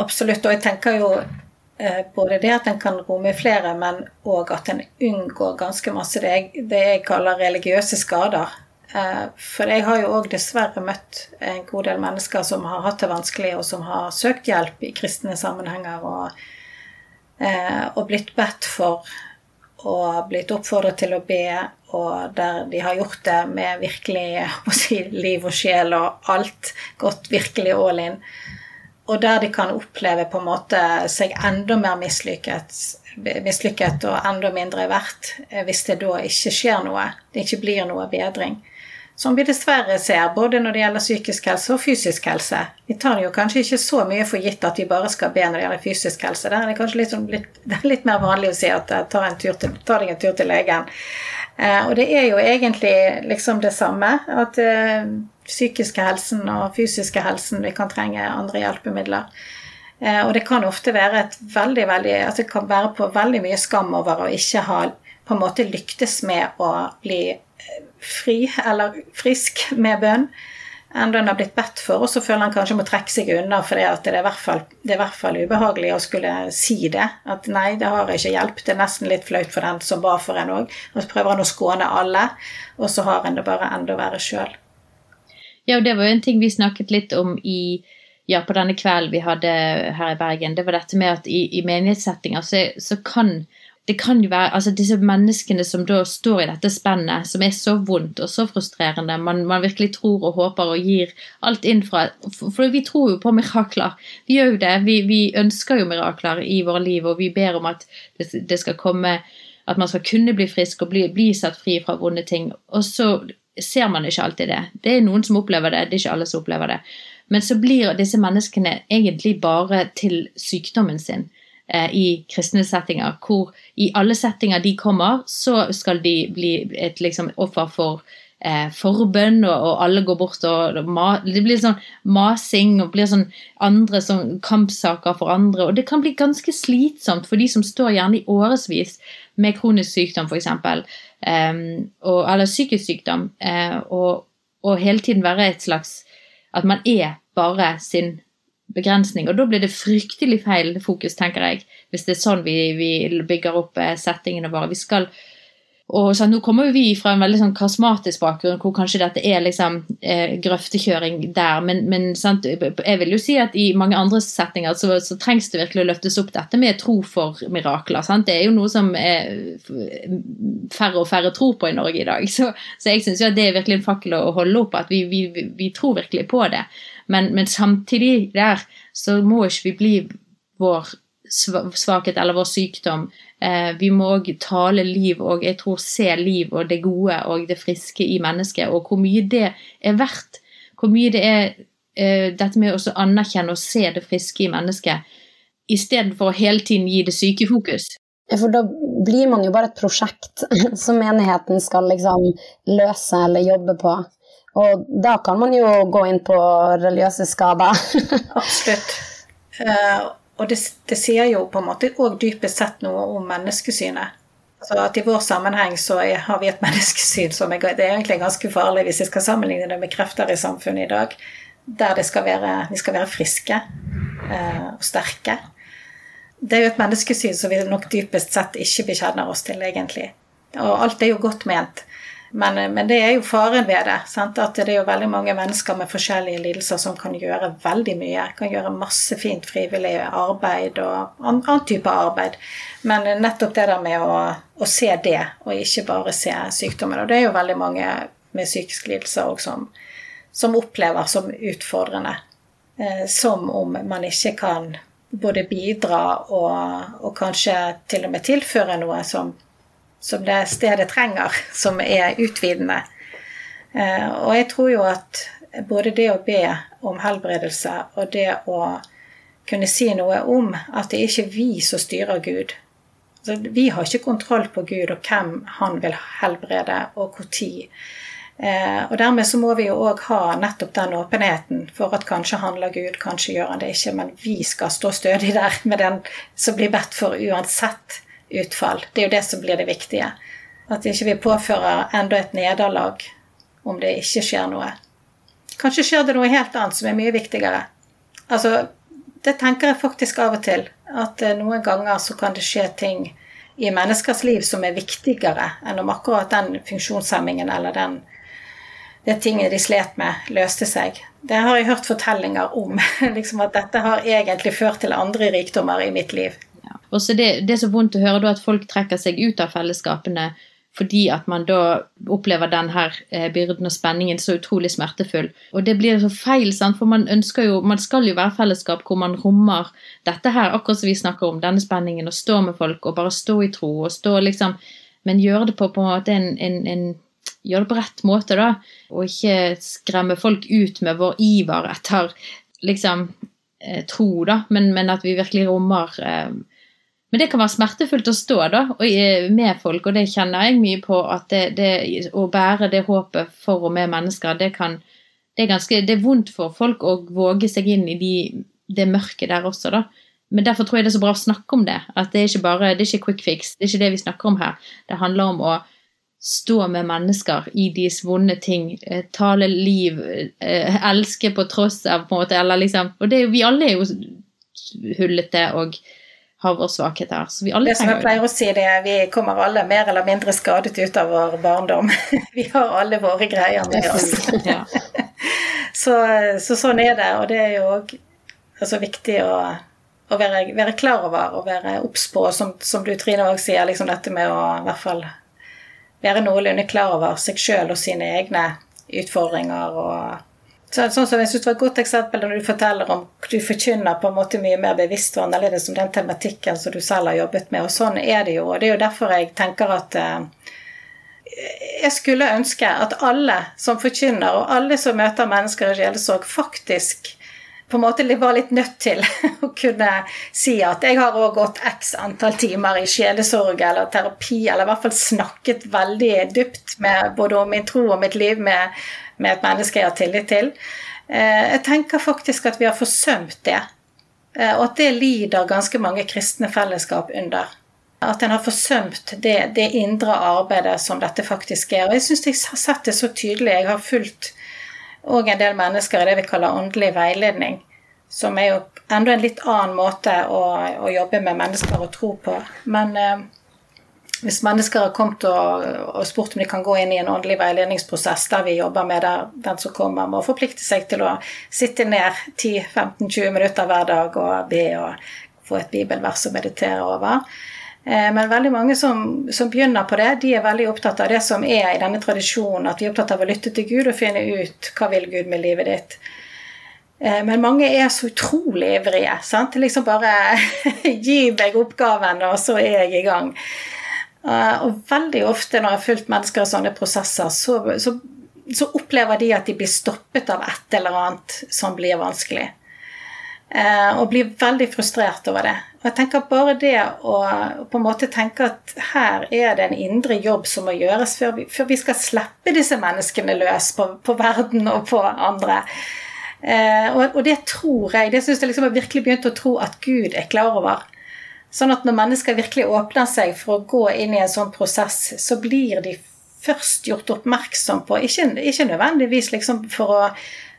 Absolutt. Og jeg tenker jo eh, både det at en kan romme flere, men òg at en unngår ganske masse det jeg, det jeg kaller religiøse skader. Eh, for jeg har jo òg dessverre møtt en god del mennesker som har hatt det vanskelig, og som har søkt hjelp i kristne sammenhenger og, eh, og blitt bedt for og blitt oppfordret til å be, og der de har gjort det med virkelig si, liv og sjel og alt gått virkelig all in og der de kan oppleve på en måte seg enda mer mislykket, mislykket og enda mindre verdt eh, hvis det da ikke skjer noe, det ikke blir noe bedring. Som vi dessverre ser, både når det gjelder psykisk helse og fysisk helse. Vi tar det jo kanskje ikke så mye for gitt at vi bare skal be når det gjelder fysisk helse. Der er det kanskje litt, sånn, litt, litt mer vanlig å si at eh, ta, til, ta deg en tur til legen. Eh, og det er jo egentlig liksom det samme. At eh, psykiske helsen og fysiske helsen vi kan trenge andre hjelpemidler. Eh, og det kan ofte være et veldig, veldig altså det kan være på veldig mye skam over å ikke ha på en måte lyktes med å bli eh, fri eller frisk med bønn enn han har blitt bedt for, og så føler han kanskje må trekke seg unna for at det er, fall, det er i hvert fall ubehagelig å skulle si det. At nei, det har ikke hjulpet. Det er nesten litt flaut for den som ba for en òg. Og så prøver han å skåne alle, og så har en det bare enda verre sjøl. Ja, og det var jo en ting vi snakket litt om i ja, på denne kvelden vi hadde her i Bergen. Det var dette med at i, i menighetssettinger så, så kan det kan jo være altså disse menneskene som da står i dette spennet, som er så vondt og så frustrerende. Man, man virkelig tror og håper og gir alt inn fra For, vi tror jo på mirakler. Vi gjør jo det. Vi, vi, ønsker jo mirakler i våre liv, og vi ber om at det, skal komme At man skal kunne bli frisk og bli, bli satt fri fra vonde ting. Og så ser man ikke alltid det. Det er noen som opplever det, det er ikke alle som opplever det. Men så blir disse menneskene egentlig bare til sykdommen sin i kristne settinger, hvor i alle settinger de kommer, så skal de bli et liksom, offer for eh, forbønn, og, og, alle går bort og, og ma, Det blir sånn masing og blir sånn andre sånn kampsaker for andre. Og det kan bli ganske slitsomt for de som står gjerne i årevis med kronisk sykdom, f.eks. Um, eller psykisk sykdom. eh, og, og, hele tiden være et slags At man er bare sin begrensning. Og da blir det fryktelig feil fokus, tenker jeg, hvis det er sånn vi, vi bygger opp uh, settingene våre. Vi skal og så Nå kommer vi fra en veldig sånn karismatisk bakgrunn, hvor kanskje dette er liksom eh, grøftekjøring der, men, men jeg vil jo si at i mange andre settinger så, så, trengs det virkelig å løftes opp dette med tro for mirakler. Sant? Det er jo noe som er færre og færre tror på i Norge i dag. Så, så jeg syns det er virkelig en fakkel å holde opp, at vi, vi, vi tror virkelig på det. Men, men samtidig der så må ikke vi bli vår svakhet eller vår sykdom. Eh, vi må òg tale liv og jeg tror se liv og det gode og det friske i mennesket, og hvor mye det er verdt. Hvor mye det er eh, dette med å anerkjenne og se det friske i mennesket, istedenfor å hele tiden gi det syke fokus. For da blir man jo bare et prosjekt som menigheten skal liksom løse eller jobbe på. Og da kan man jo gå inn på religiøse skader. Absolutt. Og det, det, sier jo på en måte òg dypest sett noe om menneskesynet. Altså at I vår sammenheng så er, har vi et menneskesyn som er, det er egentlig ganske farlig hvis vi skal sammenligne det med krefter i samfunnet i dag, der skal være, vi skal være friske eh, og sterke. Det er jo et menneskesyn som vi nok dypest sett ikke bekjenner oss til, egentlig. Og alt er jo godt ment. Men, men, det er jo faren ved det. Sant? At det er jo veldig mange mennesker med forskjellige lidelser som kan gjøre veldig mye. Kan gjøre masse fint frivillig arbeid og annen type arbeid. Men nettopp det der med å, å, se det, og ikke bare se sykdommen. Og det er jo veldig mange med psykiske lidelser òg som, som opplever som utfordrende. Eh, som om man ikke kan både bidra og, og kanskje til og med tilføre noe som som det stedet trenger, som er utvidende. Eh, og jeg tror jo at både det å be om helbredelse og det å kunne si noe om at det er ikke vi som styrer Gud. Altså, vi har ikke kontroll på Gud og hvem han vil helbrede, og når. Eh, og dermed så må vi jo òg ha nettopp den åpenheten for at kanskje handler Gud, kanskje gjør han det ikke, men vi skal stå stødig der med den som blir bedt for uansett utfall. Det er jo det som blir det viktige. At ikke vi påfører enda et nederlag om det ikke skjer noe. Kanskje skjer det noe helt annet som er mye viktigere. Altså, det tenker jeg faktisk av og til. At eh, noen ganger så kan det skje ting i menneskers liv som er viktigere enn om akkurat den funksjonshemmingen eller den, det tinget de slet med, løste seg. Det har jeg hørt fortellinger om. liksom At dette har egentlig ført til andre rikdommer i mitt liv. Og så det, det, er så vondt å høre da at folk trekker seg ut av fellesskapene fordi at man da opplever denne eh, byrden og spenningen så utrolig smertefull. Og det blir så feil, sant? for man ønsker jo, man skal jo være fellesskap hvor man rommer dette her, akkurat som vi snakker om, denne spenningen, og stå med folk og bare stå i tro, og stå liksom Men gjøre det på, på en måte en, en, en gjøre det på rett måte, da, og ikke skremme folk ut med vår iver etter liksom eh, tro, da, men, men, at vi virkelig rommer eh, men det kan være smertefullt å stå da, med folk, og det kjenner jeg mye på. at det, det, Å bære det håpet for og med mennesker, det, kan, det, er ganske, det er vondt for folk å våge seg inn i de, det mørket der også. da. Men derfor tror jeg det er så bra å snakke om det. At det er ikke bare, det er ikke quick fix. Det er ikke det vi snakker om her. Det handler om å stå med mennesker i deres vonde ting. Eh, tale liv. Eh, elske på tross av, på en måte. Eller liksom, og det, vi alle er jo hullete og har vår svakhet her. Så vi alle det som jeg pleier å si, det vi kommer alle mer eller mindre skadet ut av vår barndom. vi har alle våre greier med oss. så, så, sånn er det, og det er jo òg altså, viktig å, å være, være, klar over og være obs på, som, som, du Trine òg sier, liksom dette med å i hvert fall være noenlunde klar over seg sjøl og sine egne utfordringer og så, sånn som jeg synes det var et godt eksempel når du forteller om du forkynner på en måte mye mer bevisst og annerledes om den tematikken som du selv har jobbet med. Og sånn er det jo. Og det er jo derfor jeg tenker at eh, jeg skulle ønske at alle som forkynner, og alle som møter mennesker i sjelesorg, faktisk på en måte var litt nødt til å kunne si at jeg har òg gått x antall timer i sjelesorg eller terapi, eller i hvert fall snakket veldig dypt med både om min tro og mitt liv med med et menneske jeg har tillit til. Eh, jeg tenker faktisk at vi har forsømt det, eh, og at det lider ganske mange kristne fellesskap under. At en har forsømt det, det, indre arbeidet som dette faktisk er. Og jeg syns jeg har sett det så tydelig. Jeg har fulgt òg en del mennesker i det vi kaller åndelig veiledning. Som er jo enda en litt annen måte å, å jobbe med mennesker og tro på. Men eh, hvis mennesker har kommet og, og, spurt om de kan gå inn i en åndelig veiledningsprosess der vi jobber med der den som kommer, må forplikte seg til å sitte ned 10-15-20 minutter hver dag og be og få et bibelvers å meditere over. Eh, men veldig mange som, som, begynner på det, de er veldig opptatt av det som er i denne tradisjonen, at vi er opptatt av å lytte til Gud og finne ut hva vil Gud med livet ditt. Eh, men mange er så utrolig ivrige. sant? Liksom bare gi meg oppgaven, og så er jeg i gang. Eh, og veldig ofte når jeg har fulgt mennesker i sånne prosesser, så, så, så, opplever de at de blir stoppet av et eller annet som blir vanskelig. Og blir veldig frustrert over det. Og jeg tenker bare det å på en måte tenke at her er det en indre jobb som må gjøres før vi, før vi skal slippe disse menneskene løs på, på verden og på andre. Eh, og, og, det tror jeg, det syns jeg liksom har virkelig begynt å tro at Gud er klar over. Sånn at når mennesker virkelig åpner seg for å gå inn i en sånn prosess, så blir de først gjort oppmerksom på Ikke, ikke nødvendigvis liksom for å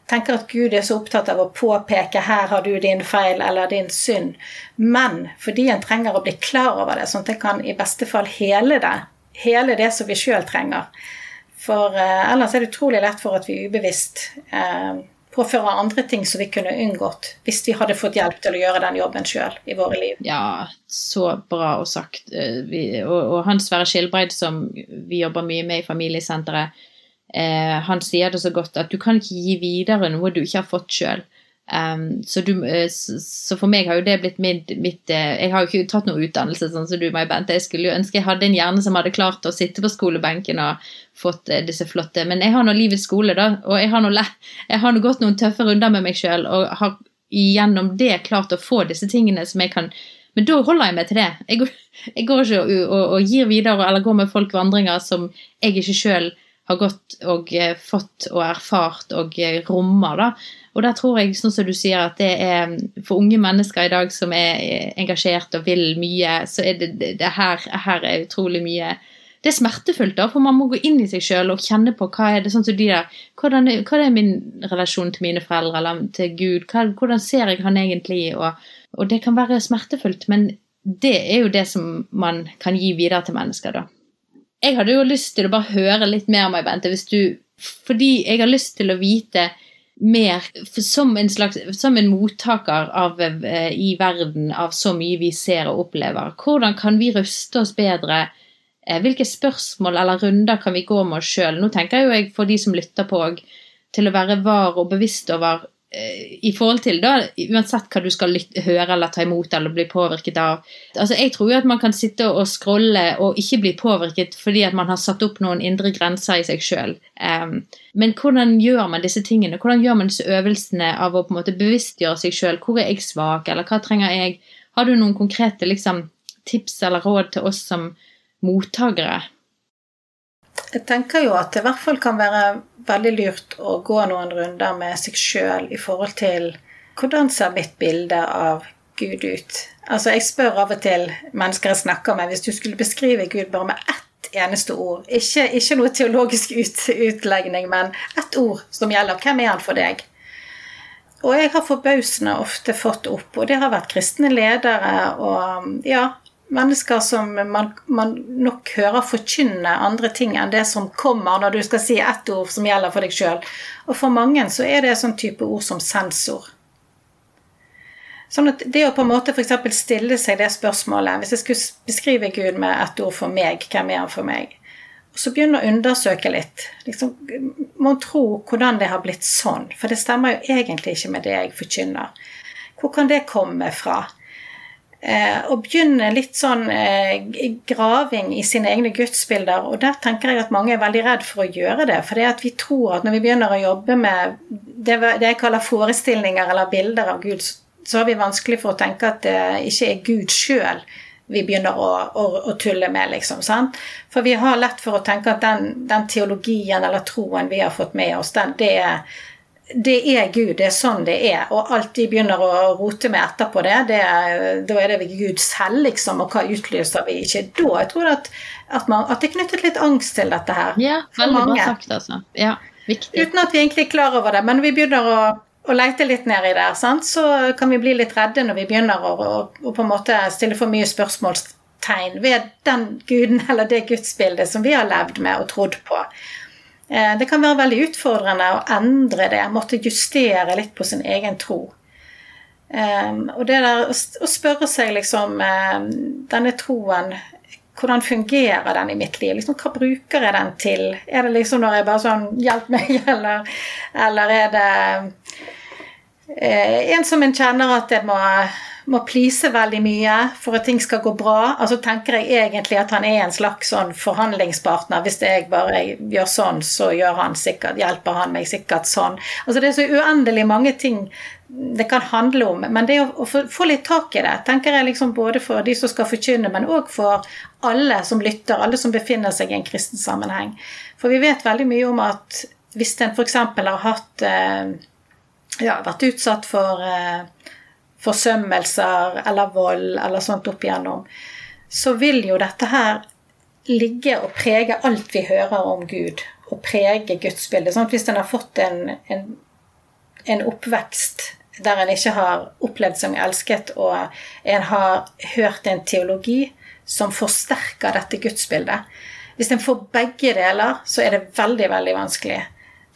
tenke at Gud er så opptatt av å påpeke 'her har du din feil' eller 'din synd', men fordi en trenger å bli klar over det, sånn at en kan i beste fall hele det. Hele det som vi sjøl trenger. For eh, ellers er det utrolig lett for at vi ubevisst eh, påfører andre ting som vi kunne unngått hvis vi hadde fått hjelp til å gjøre den jobben sjøl i våre liv. Ja, så bra og sagt. Eh, vi, og, og, Hans Sverre Skilbreid, som vi jobber mye med i familiesenteret, eh, han sier det så godt at du kan ikke gi videre noe du ikke har fått sjøl. Um, så, du, uh, så, for meg har jo det blitt mitt, mitt uh, Jeg har jo ikke tatt noe utdannelse, sånn som du, Mai Bente. Jeg skulle jo ønske jeg hadde en hjerne som hadde klart å sitte på skolebenken og fått uh, disse flotte Men jeg har nå livets skole, da, og jeg har nå, jeg gått noen tøffe runder med meg sjøl og har gjennom det klart å få disse tingene som jeg kan Men da holder jeg meg til det. Jeg jeg går ikke og, og, og, gir videre eller går med folk vandringer som jeg ikke sjøl har gått og fått og erfart og rommer, da. Og der tror jeg, sånn som du sier, at det er for unge mennesker i dag som er engasjert og vil mye, så er det, det, her, her, er utrolig mye Det er smertefullt, da, for man må gå inn i seg sjøl og kjenne på hva er det sånn som de der, hvordan hva er min relasjon til mine foreldre eller til Gud? Hva, hvordan ser jeg han egentlig? Og, og det kan være smertefullt, men det er jo det som man kan gi videre til mennesker, da. Jeg hadde jo lyst til å bare høre litt mer om meg, Bente, hvis du Fordi jeg har lyst til å vite mer som en, slags, som en mottaker av, eh, i verden av så mye vi ser og opplever. Hvordan kan vi ruste oss bedre? Eh, hvilke spørsmål eller runder kan vi gå med oss sjøl? Nå tenker jeg jo jeg for de som lytter på, til å være var og bevisst over i forhold til da, uansett hva du skal lytte, høre eller ta imot eller bli påvirket av. Altså, Jeg tror jo at man kan sitte og scrolle og ikke bli påvirket fordi at man har satt opp noen indre grenser i seg sjøl. Um, men hvordan gjør man disse tingene? Hvordan gjør man disse øvelsene av å på en måte bevisstgjøre seg sjøl? Hvor er jeg svak, eller hva trenger jeg? Har du noen konkrete liksom, tips eller råd til oss som mottakere? Jeg tenker jo at det i hvert fall kan være veldig lurt å gå noen runder med seg sjøl i forhold til hvordan ser mitt bilde av Gud ut? Altså, jeg spør av og til mennesker jeg snakker med, hvis du skulle beskrive Gud bare med ett eneste ord, ikke, ikke noe teologisk ut, utlegning, men ett ord som gjelder, hvem er han for deg? Og jeg har forbausende ofte fått opp, og det har vært kristne ledere og ja, mennesker som man, man, nok hører forkynne andre ting enn det som kommer når du skal si ett ord som gjelder for deg sjøl. Og for mange så er det sånn type ord som sensor. Sånn at Det å på en måte f.eks. stille seg det spørsmålet Hvis jeg skulle beskrive Gud med ett ord for meg, hvem er han for meg? Og så begynne å undersøke litt. Liksom, Mon tro hvordan det har blitt sånn. For det stemmer jo egentlig ikke med det jeg forkynner. Hvor kan det komme fra? Eh, og begynne litt sånn eh, graving i sine egne gudsbilder. Og der tenker jeg at mange er veldig redd for å gjøre det. For det at vi tror at når vi begynner å jobbe med det, jeg kaller forestillinger eller bilder av Gud, så har vi vanskelig for å tenke at det ikke er Gud sjøl vi begynner å, å, å, tulle med, liksom. Sant? For vi har lett for å tenke at den, den teologien eller troen vi har fått med oss, den, det er det er Gud, det er sånn det er. Og alt de begynner å rote med etterpå det, det da er det Gud selv, liksom. Og hva utlyser vi ikke da? Jeg tror at, at, man, at det er knyttet litt angst til dette her. Ja, veldig bra sagt, altså. Ja, viktig. Uten at vi egentlig er klar over det. Men vi begynner å, å leite litt nedi der, sant? så kan vi bli litt redde når vi begynner å, å, å, på en måte stille for mye spørsmålstegn ved den guden eller det gudsbildet som vi har levd med og trodd på. Eh, det kan være veldig utfordrende å endre det, måtte justere litt på sin egen tro. Um, og det der å spørre seg liksom um, Denne troen, hvordan fungerer den i mitt liv? Liksom, hva bruker jeg den til? Er det liksom når jeg bare sånn Hjelp meg, eller, eller er det uh, en som en kjenner at jeg må må please veldig mye for at ting skal gå bra. Altså tenker jeg egentlig at han er en slags sånn forhandlingspartner. Hvis jeg bare gjør sånn, så gjør han sikkert, hjelper han meg sikkert sånn. Altså Det er så uendelig mange ting det kan handle om. Men det å, få, litt tak i det, tenker jeg liksom både for de som skal forkynne, men òg for alle som lytter, alle som befinner seg i en kristen sammenheng. For vi vet veldig mye om at hvis en f.eks. har hatt eh, ja, vært utsatt for eh, forsømmelser eller vold eller sånt opp igjennom, så vil jo dette her ligge og prege alt vi hører om Gud, og prege gudsbildet. Sånn hvis en har fått en, en, en oppvekst der en ikke har opplevd som elsket, og en har hørt en teologi som forsterker dette gudsbildet. Hvis en får begge deler, så er det veldig, veldig vanskelig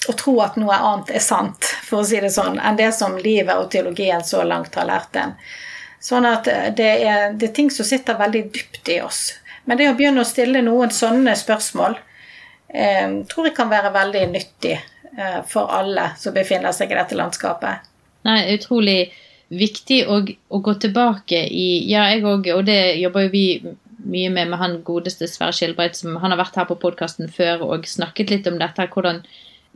å tro at noe annet er sant, for å si det sånn, enn det som livet og teologien så langt har lært en. Sånn at det er, det er ting som sitter veldig dypt i oss. Men det å begynne å stille noen sånne spørsmål eh, tror jeg kan være veldig nyttig eh, for alle som befinner seg i dette landskapet. Nei, utrolig viktig å, å gå tilbake i Ja, jeg òg, og det jobber jo vi mye med med han godeste Sverre Skilbreit, som han har vært her på podkasten før og snakket litt om dette. hvordan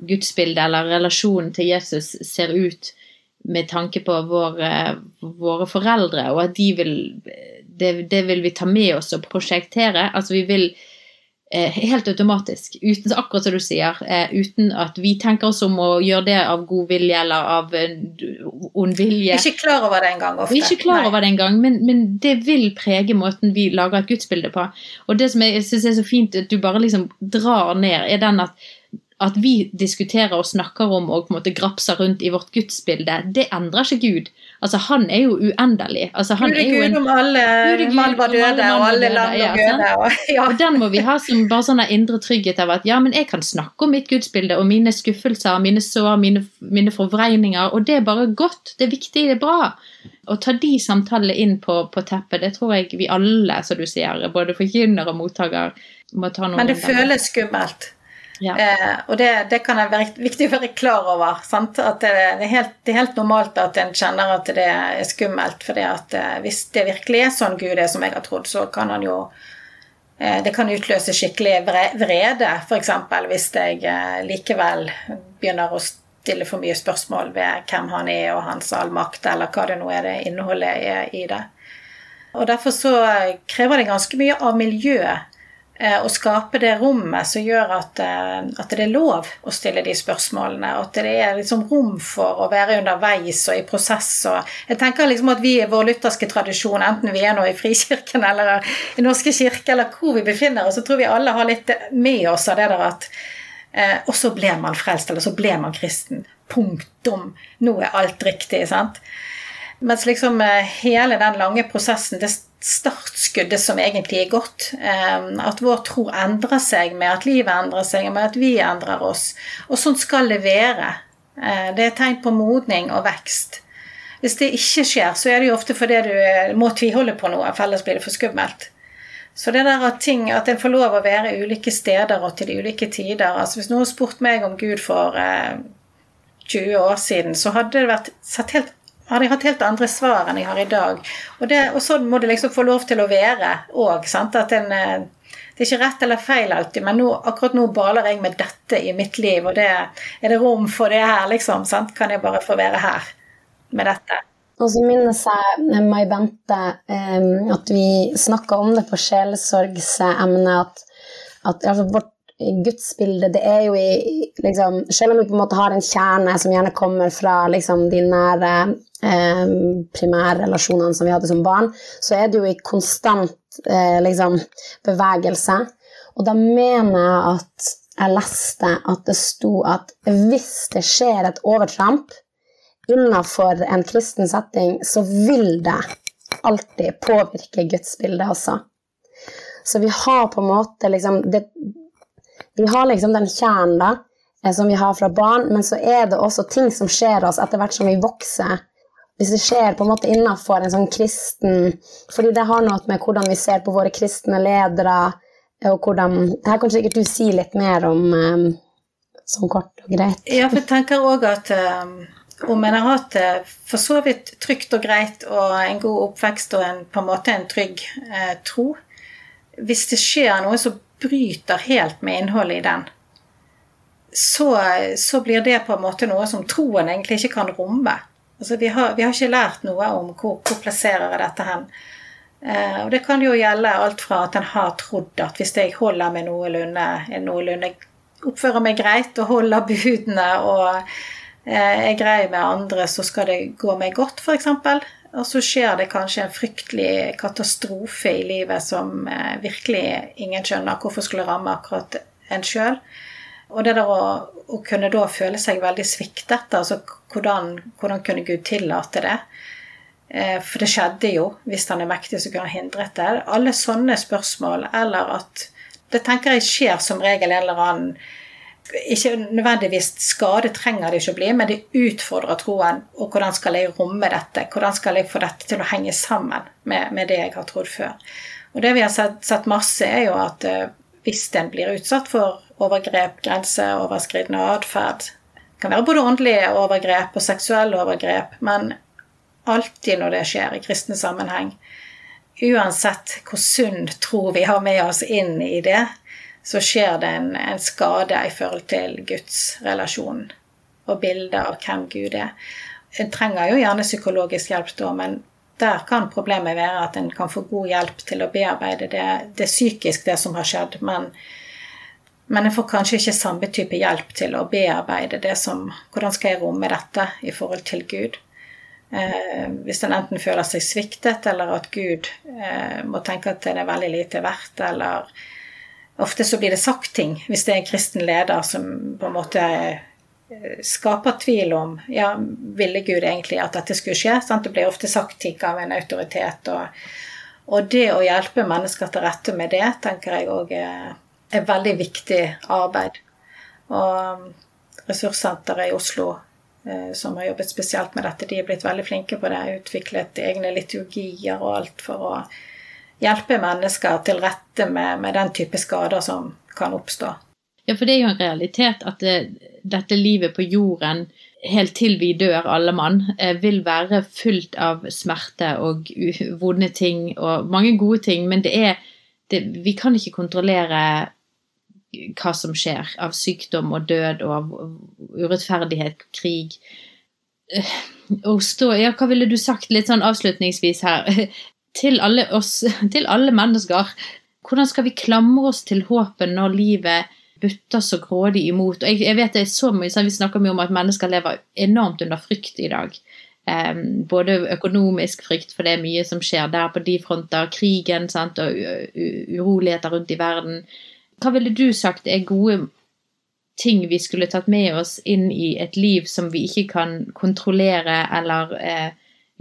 gudsbildet eller relasjonen til Jesus ser ut med tanke på våre, våre foreldre, og at de vil det, det, vil vi ta med oss og prosjektere. Altså vi vil eh, helt automatisk, uten, akkurat som du sier, eh, uten at vi tenker oss om å gjøre det av god vilje eller av eh, ond vilje. Vi ikke klar over det engang ofte. Vi ikke klar Nei. over det engang, men, men det vil prege måten vi lager et gudsbilde på. Og det som jeg syns er så fint, at du bare liksom drar ned, er den at at vi diskuterer og snakker om og på en måte grapser rundt i vårt gudsbilde, det endrer ikke Gud. Altså, Han er jo uendelig. Altså, han Gud er Gud om alle mann var døde, og alle land var døde. Og, ja. og den må vi ha som bare sånn indre trygghet av at ja, men jeg kan snakke om mitt gudsbilde og mine skuffelser, mine sår, mine, mine forvreininger, og det er bare godt. Det er viktig, det er bra. Å ta de samtalene inn på, på teppet, det tror jeg vi alle, som du sier, både forkynner og mottaker, må ta noe Men det føles skummelt. Ja. Eh, og det, det, kan være viktig å være klar over. Sant? At det, det, er helt, det, er helt, normalt at en kjenner at det er skummelt. For eh, hvis det virkelig er sånn Gud er som jeg har trodd, så kan han jo eh, Det kan utløse skikkelig vrede, f.eks. hvis jeg eh, likevel begynner å stille for mye spørsmål ved hvem han er og hans allmakt, eller hva det nå er det innholdet er i det. Og Derfor så krever det ganske mye av miljøet Eh, å skape det rommet som gjør at, eh, at, det er lov å stille de spørsmålene. At det er liksom rom for å være underveis og i prosess. Og jeg tenker liksom at vi i vår lutherske tradisjon, enten vi er nå i Frikirken eller i Norske kirke eller hvor vi befinner oss, så tror vi alle har litt med oss av det der at eh, Og så ble man frelst, eller så ble man kristen. Punktum. Nå er alt riktig. sant? Mens liksom eh, hele den lange prosessen, det startskuddet som egentlig er godt, eh, at vår tro endrer seg med at livet endrer seg, med at vi endrer oss. Og sånn skal det være. Eh, det er tegn på modning og vekst. Hvis det ikke skjer, så er det jo ofte fordi du må tviholde på noe, for ellers blir det for skummelt. Så det der at ting, at en får lov å være ulike steder og til de ulike tider altså Hvis noen spurte meg om Gud for eh, 20 år siden, så hadde det vært sett helt hadde jeg hatt helt andre svar enn jeg har i dag. Og, det, og sånn må det liksom få lov til å være òg. Eh, det er ikke rett eller feil alltid, men nå, akkurat nå baler jeg med dette i mitt liv, og det, er det rom for det her, liksom? Sant? Kan jeg bare få være her med dette? Og så minnes jeg eh, Mai Bente um, at vi snakka om det på sjelesorgsemnet, at, at altså, vårt gudsbilde, det er jo i liksom, Selv om vi på en måte har en kjerne som gjerne kommer fra liksom, de nære eh, primærrelasjonene som vi hadde som barn, så er det jo i konstant eh, liksom, bevegelse. Og da mener jeg at jeg leste at det sto at hvis det skjer et overtramp innenfor en kristen setting, så vil det alltid påvirke gudsbildet også. Så vi har på en måte liksom det, Vi har liksom den kjernen da, eh, som vi har fra barn, men så er det også ting som skjer oss etter hvert som vi vokser. Hvis det skjer på en måte innafor en sånn kristen fordi det har noe med hvordan vi ser på våre kristne ledere, og hvordan Her kan sikkert du si litt mer om um, sånn kort og greit. Ja, for jeg tenker òg at om en har hatt det for så vidt trygt og greit og en god oppvekst og en, på en måte en trygg eh, tro Hvis det skjer noe som bryter helt med innholdet i den, så, så, blir det på en måte noe som troen egentlig ikke kan romme. Altså, vi, har, vi har ikke lært noe om hvor, hvor plasserer jeg dette hen. Eh, og det kan jo gjelde alt fra at en har trodd at hvis jeg holder meg noenlunde, noenlunde oppfører meg greit og holder budene og eh, er grei med andre, så skal det gå meg godt, f.eks. Og så skjer det kanskje en fryktelig katastrofe i livet som eh, virkelig ingen skjønner hvorfor skulle ramme akkurat en sjøl. Og det der å, å, kunne da føle seg veldig sviktet, altså hvordan, hvordan kunne Gud tillate det? Eh, for det skjedde jo, hvis han er mektig, så kunne han hindret det. Alle sånne spørsmål, eller at Det tenker jeg skjer som regel en eller annen ikke nødvendigvis skade trenger det ikke å bli, men det utfordrer troen. Og hvordan skal jeg romme dette? Hvordan skal jeg få dette til å henge sammen med, med det jeg har trodd før? Og det vi har sett, sett masse, er jo at uh, hvis en blir utsatt for overgrep, grenseoverskridende atferd Det kan være både åndelige overgrep og seksuelle overgrep, men alltid når det skjer i kristne sammenheng, uansett hvor sunn tro vi har med oss inn i det, så skjer det en, en skade i forhold til Guds relasjon og bildet av hvem Gud er. En trenger jo gjerne psykologisk hjelp da, men der kan problemet være at en kan få god hjelp til å bearbeide det, det psykisk, det som har skjedd, men, men en får kanskje ikke samme type hjelp til å bearbeide det som Hvordan skal jeg romme dette i forhold til Gud? Eh, hvis en enten føler seg sviktet, eller at Gud eh, må tenke at det er veldig lite verdt, eller Ofte så blir det sagt ting hvis det er en kristen leder som på en måte eh, skaper tvil om ja, ville Gud egentlig at dette skulle skje. Sant? Det blir ofte sagt ting av en autoritet. Og, og, det å hjelpe mennesker til rette med det, tenker jeg òg er, er veldig viktig arbeid. Og um, Ressurssenteret i Oslo, eh, som har jobbet spesielt med dette, de er blitt veldig flinke på det. Utviklet egne liturgier og alt for å hjelpe mennesker til rette med, med, den type skader som kan oppstå. Ja, for det er jo en realitet at det, dette livet på jorden, helt til vi dør alle mann, eh, vil være fullt av smerte og vonde ting og mange gode ting, men det er det, Vi kan ikke kontrollere hva som skjer av sykdom og død og av urettferdighet, krig. Og eh, stå, ja, hva ville du sagt litt sånn avslutningsvis her? til alle oss, til alle mennesker. Hvordan skal vi klamre oss til håpet når livet butter så grådig imot? Og jeg, jeg vet det er så mye, Vi snakker mye om at mennesker lever enormt under frykt i dag. Um, både økonomisk frykt, for det er mye som skjer der på de fronter. Krigen sant, og uroligheter rundt i verden. Hva ville du sagt er gode ting vi skulle tatt med oss inn i et liv som vi ikke kan kontrollere eller eh,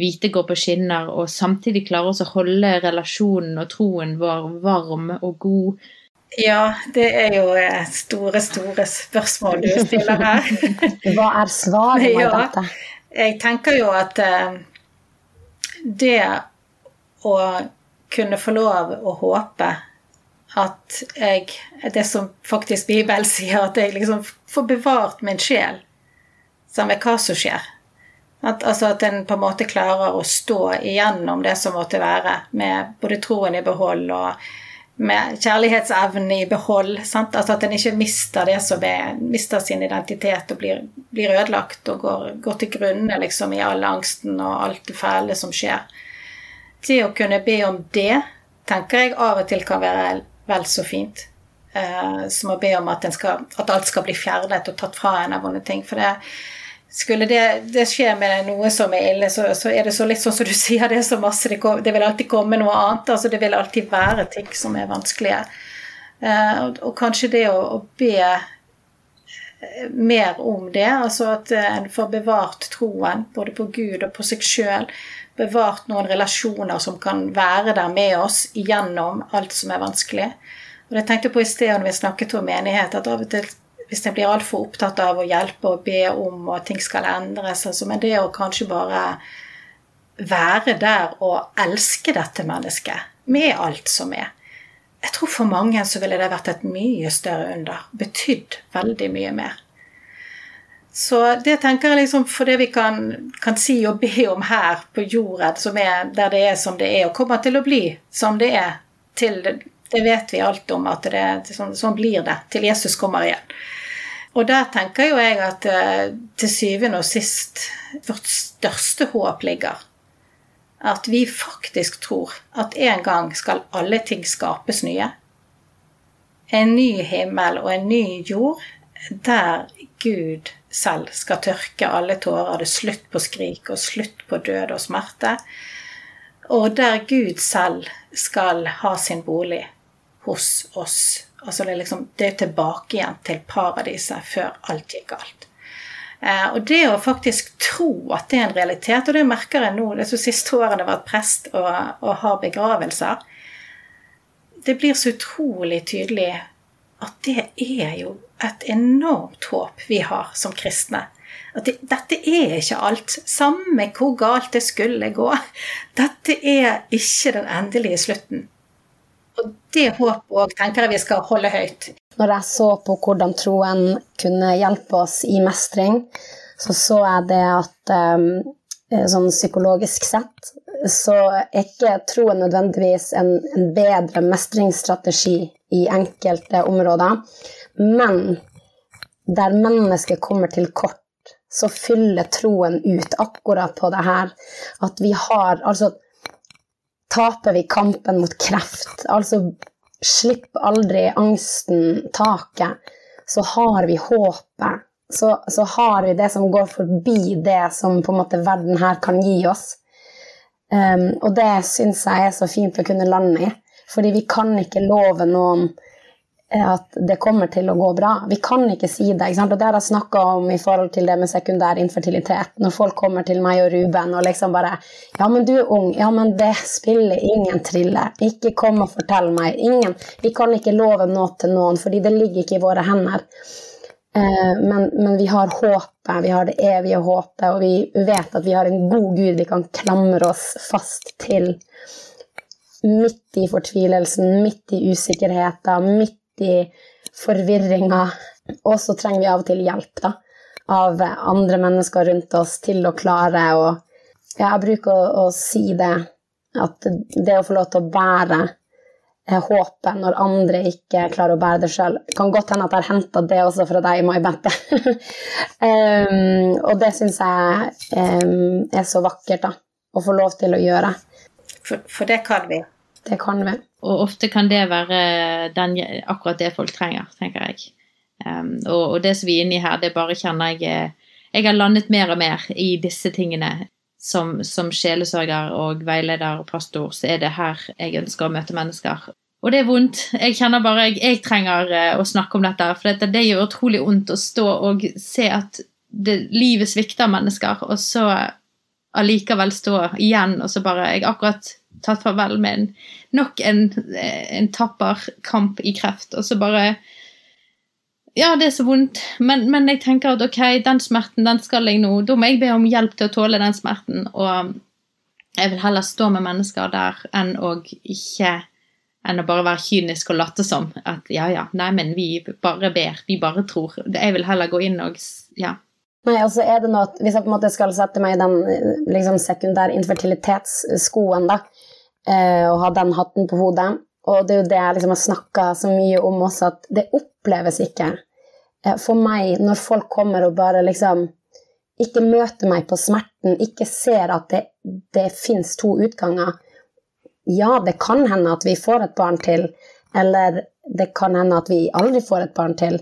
vite går på skinner, og samtidig klarer oss å holde relasjonen og troen vår varm og god. Ja, det er jo store, store spørsmål du stiller her. Hva er svaret på ja, dette? Jeg tenker jo at uh, det å kunne få lov å håpe at jeg Det som faktisk Bibelen sier, at jeg liksom får bevart min sjel samme hva som skjer. At, altså at en på en måte klarer å stå igjennom det som måtte være, med både troen i behold og med kjærlighetsevnen i behold. Sant? Altså at en ikke mister det som er, mister sin identitet og blir, blir ødelagt og går, går til grunne liksom, i all angsten og alt det fæle som skjer. Det å kunne be om det, tenker jeg av og til kan være vel så fint. Eh, som å be om at, skal, at, alt skal bli fjernet og tatt fra en av vonde ting. For det, skulle det, det, skje med noe som er ille, så, så, er det så litt sånn som du sier, det er så masse Det, kom, det vil alltid komme noe annet. altså Det vil alltid være ting som er vanskelige. Eh, og, og, kanskje det å, å, be eh, mer om det, altså at en får bevart troen både på Gud og på seg sjøl. bevart noen relasjoner som kan være der med oss gjennom alt som er vanskelig. Og det tenkte jeg på i sted når vi snakket om menighet, at av og til hvis jeg blir altfor opptatt av å hjelpe og be om at ting skal endres, altså, men det å kanskje bare være der og elske dette mennesket med alt som er. Jeg tror for mange så ville det vært et mye større under. Betydd veldig mye mer. Så det tenker jeg liksom for det vi kan, kan si og be om her på jorden, er, der det er som det er, og kommer til å bli som det er, til det, det vet vi alt om at det, sånn, sånn blir det til Jesus kommer igjen. Og der tenker jo jeg at eh, til syvende og sist vårt største håp ligger. At vi faktisk tror at en gang skal alle ting skapes nye. En ny himmel og en ny jord der Gud selv skal tørke alle tårer. Det er slutt på skrik og slutt på død og smerte. Og der Gud selv skal ha sin bolig hos oss Altså det, er liksom, det er tilbake igjen til paradiset før alt gikk galt. Eh, og det å faktisk tro at det er en realitet, og det merker jeg nå de siste årene jeg har vært prest og, og har begravelser Det blir så utrolig tydelig at det er jo et enormt håp vi har som kristne. At det, dette er ikke alt, samme hvor galt det skulle gå. Dette er ikke den endelige slutten. Og det håpet òg tenker jeg vi skal holde høyt. Når jeg så på hvordan troen kunne hjelpe oss i mestring, så så jeg det at um, sånn psykologisk sett så er ikke troen nødvendigvis en, en bedre mestringsstrategi i enkelte områder, men der mennesket kommer til kort, så fyller troen ut akkurat på det her. At vi har Altså taper vi kampen mot kreft. Altså slipp aldri angsten taket. Så har vi håpet. Så, så, har vi det som går forbi det som på en måte verden her kan gi oss. Um, og det syns jeg er så fint å kunne lande i. Fordi vi kan ikke love noen at det kommer til å gå bra. Vi kan ikke si det. Ikke og det har jeg snakka om i forhold til det med sekundær infertilitet. Når folk kommer til meg og Ruben og liksom bare 'Ja, men du er ung. Ja, men det spiller ingen trille. Ikke kom og fortell meg. Ingen. Vi kan ikke love noe til noen, fordi det ligger ikke i våre hender. Eh, men, men, vi har håpet, vi har det evige håpet, og vi vet at vi har en god Gud vi kan klamre oss fast til. Midt i fortvilelsen, midt i usikkerheten, midt i forvirringa. Og så trenger vi av og til hjelp da, av andre mennesker rundt oss til å klare å Jeg bruker å, å, si det, at det å få lov til å bære eh, håpet når andre ikke klarer å bære det sjøl. Kan godt hende at jeg har henta det også fra deg, Mai Bente. um, og det syns jeg um, er så vakkert, da. Å få lov til å gjøre. For, for det kan vi. Det kan vi. Og ofte kan det være den, akkurat det folk trenger, tenker jeg. Um, og, og, det som vi er inne i her, det bare kjenner jeg eh, Jeg har landet mer og mer i disse tingene. Som, som sjelesørger og veileder og pastor, så er det her jeg ønsker å møte mennesker. Og det er vondt. Jeg kjenner bare jeg, jeg trenger uh, å snakke om dette. For dette, det gjør utrolig vondt å stå og se at det, livet svikter mennesker, og så allikevel stå igjen og så bare Jeg akkurat tatt farvel med en, nok en, en tapper kamp i kreft. Og så bare Ja, det er så vondt, men, men, jeg tenker at ok, den smerten, den skal jeg nå. Da må jeg be om hjelp til å tåle den smerten. Og jeg vil heller stå med mennesker der enn å ikke enn å bare være kynisk og late som at ja, ja, nei, men vi bare ber, vi bare tror. Jeg vil heller gå inn og ja, Nei, altså er det noe Hvis jeg på en måte skal sette meg i den liksom, sekundær infertilitetsskoen, da, Eh, og ha den hatten på hodet. Og det er jo det jeg liksom har snakka så mye om også, at det oppleves ikke eh, for meg når folk kommer og bare liksom ikke møter meg på smerten, ikke ser at det, det fins to utganger. Ja, det kan hende at vi får et barn til, eller det kan hende at vi aldri får et barn til.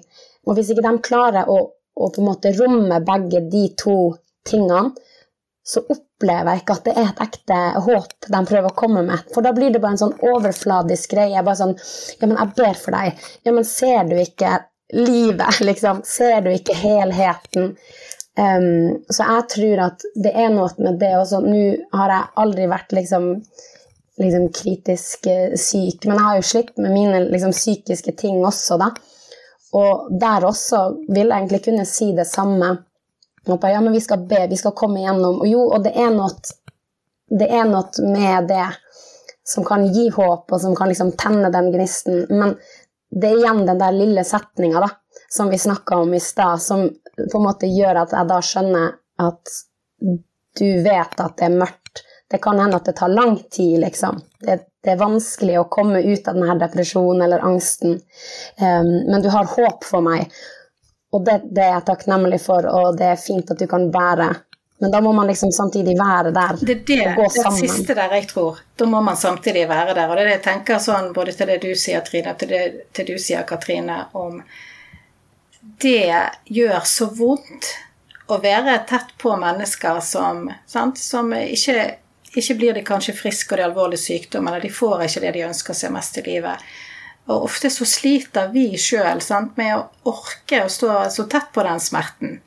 Og hvis ikke de klarer å, å på en måte romme begge de to tingene, så opplever jeg ikke at det er et ekte håp de prøver å komme med. For da blir det bare en sånn overfladisk greie. bare sånn, Ja, men jeg ber for deg. Ja, men ser du ikke livet, liksom? Ser du ikke helheten? Um, så jeg tror at det er noe med det også. Nå har jeg aldri vært liksom, liksom kritisk eh, syk, men jeg har jo slitt med mine liksom, psykiske ting også, da. Og der også vil jeg egentlig kunne si det samme. At ja, men vi skal be, vi skal komme igjennom. Og jo, og det er noe, det er noe med det som kan gi håp, og som kan liksom tenne den gnisten. Men det er igjen den der lille setninga som vi snakka om i stad, som på en måte gjør at jeg da skjønner at du vet at det er mørkt. Det kan hende at det tar lang tid, liksom. Det, det er vanskelig å komme ut av denne depresjonen eller angsten, um, men du har håp for meg. Og det, det, er jeg takknemlig for, og det er fint at du kan være. Men da må man liksom samtidig være der det er det, og gå sammen. Det er det siste der jeg tror. Da må man samtidig være der. Og det er det jeg tenker sånn både til det du sier, Trine, til det til du sier, Katrine, om det gjør så vondt å være tett på mennesker som, sant, som ikke, ikke blir de kanskje friske og de alvorlige sykdommene, de får ikke det de ønsker seg mest i livet. Og ofte så sliter vi sjøl med å orke å stå så tett på den smerten.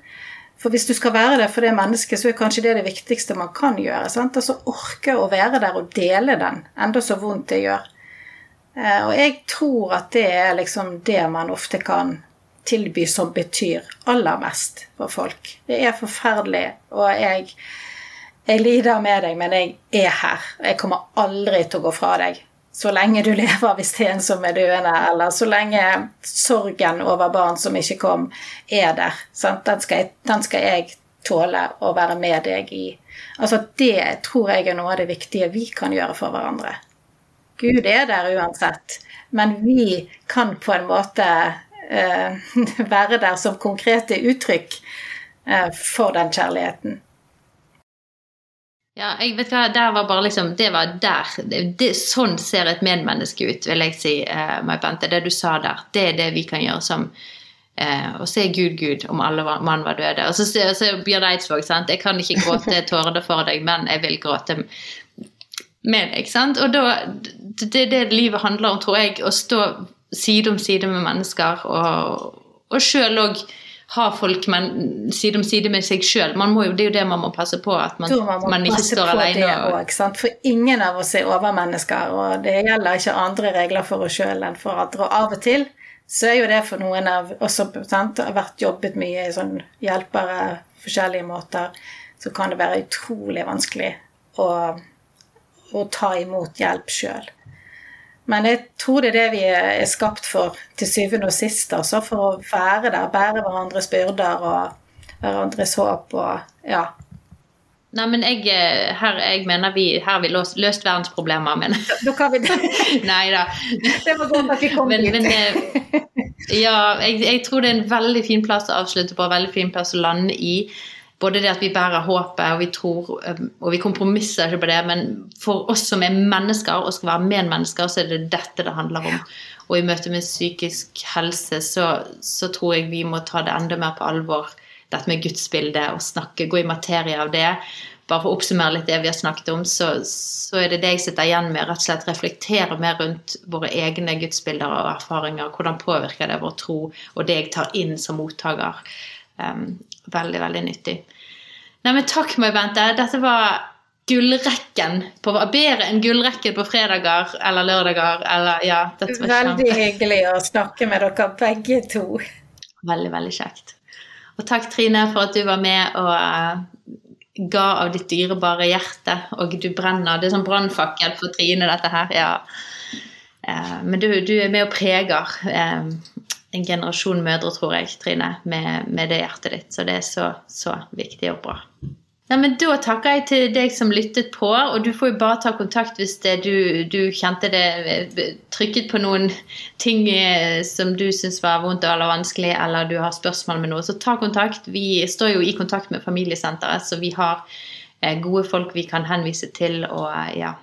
For hvis du skal være der for det mennesket, så er kanskje det det viktigste man kan gjøre. Sant? Altså orke å være der og dele den, enda så vondt det gjør. Eh, og jeg tror at det er liksom det man ofte kan tilby som betyr aller mest for folk. Det er forferdelig, og jeg, jeg lider med deg, men jeg er her. Jeg kommer aldri til å gå fra deg. Så lenge du lever hvis det er en som er døende, eller så lenge sorgen over barn som ikke kom, er der. Den skal, jeg, den skal jeg tåle å være med deg i. Altså Det tror jeg er noe av det viktige vi kan gjøre for hverandre. Gud er der uansett, men vi kan på en måte uh, være der som konkrete uttrykk uh, for den kjærligheten. Ja, jeg vet hva, der var bare liksom, Det var der. Det, sånn ser et medmenneske ut, vil jeg si, uh, Mai Bente. Det du sa der, det er det vi kan gjøre som uh, Å se Gud, Gud, om alle mann var døde. Og så, så Bjørn Eidsvåg, sant. Jeg kan ikke gråte tårer for deg, men jeg vil gråte med deg. sant? Og da, det er det livet handler om, tror jeg. Å stå side om side med mennesker, og, og sjøl òg ha folk men, side om side med seg sjøl. Det er jo det man må passe på, at man, man, man ikke står alene. Også, for ingen av oss er overmennesker, og det gjelder ikke andre regler for oss sjøl enn for andre. Og av og til så er jo det for noen av oss som har vært jobbet mye i sånn hjelpere forskjellige måter, så kan det være utrolig vanskelig å, å ta imot hjelp sjøl. Men jeg tror det er det vi er skapt for til syvende og sist. Altså for å være der, bære hverandres byrder og hverandres håp og ja. Nei, men jeg, eh, her, jeg mener vi, her har vi løst, løst verdensproblemer, men Da kan vi det. Nei da. Det var godt at vi kom men, dit. Men, eh, ja, jeg, jeg, tror det er en veldig fin plass å avslutte på, veldig fin plass å lande i både det at vi bærer håpet, og vi tror um, Og vi kompromisser ikke på det, men for oss som er mennesker og skal være medmennesker, så er det dette det handler om. Og i møte med psykisk helse så, så tror jeg vi må ta det enda mer på alvor, dette med gudsbildet, og snakke, gå i materie av det. Bare for å oppsummere litt det vi har snakket om, så, så er det det jeg sitter igjen med. Rett og slett reflektere mer rundt våre egne gudsbilder og erfaringer. Hvordan påvirker det vår tro, og det jeg tar inn som mottaker. Um, veldig, veldig nyttig. Nei, men takk, Mai Bente. Dette var gullrekken. På, bedre enn gullrekken på fredager eller lørdager. Eller, ja, veldig hyggelig å snakke med dere begge to. Veldig, veldig kjekt. Og takk, Trine, for at du var med og uh, ga av ditt dyrebare hjerte. Og du brenner. Det er sånn brannfakkel for Trine, dette her. Ja. Uh, men du, du, er med og preger. Uh, en generasjon mødre, tror jeg, Trine, med, med, det hjertet ditt. Så det er så, så viktig og bra. Ja, men Da takker jeg til deg som lyttet på, og du får jo bare ta kontakt hvis du, du, kjente det trykket på noen ting eh, som du syns var vondt eller vanskelig, eller du har spørsmål med noe. Så ta kontakt. Vi står jo i kontakt med familiesenteret, så vi har eh, gode folk vi kan henvise til. og ja,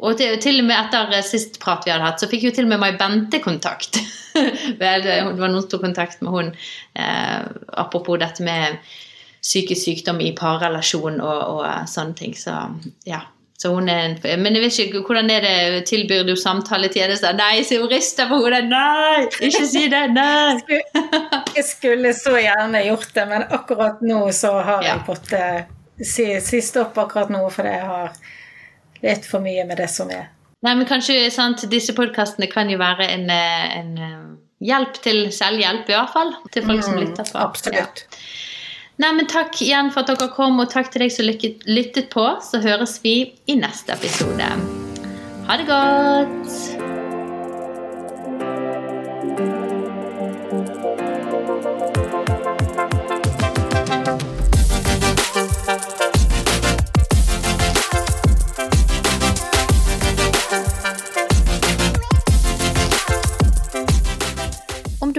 og til, til, og med etter eh, sist prat vi hadde hatt, så fikk jo til og med Mai Bente kontakt. Vel, det var noen som tok kontakt med hun uh, apropos dette med psykisk sykdom i parrelasjon og, og uh, sånne ting. Så ja. Så hun er en, Men jeg vet ikke, hvordan er det, tilbyr du samtaletjenester? Nei, så hun rister på hodet. Nei, ikke si det! Nei! Jeg skulle så gjerne gjort det, men akkurat nå så har jeg fått eh, si, si stopp akkurat nå, for jeg har litt for mye med det som er. Nei, men kanskje sant, disse podkastene kan jo være en, eh, en eh, hjelp til selvhjelp, i hvert fall. Til folk som lytter på. Ja. Absolutt. Nei, men Takk igjen for at dere kom, og takk til deg som lyttet på. Så høres vi i neste episode. Ha det godt!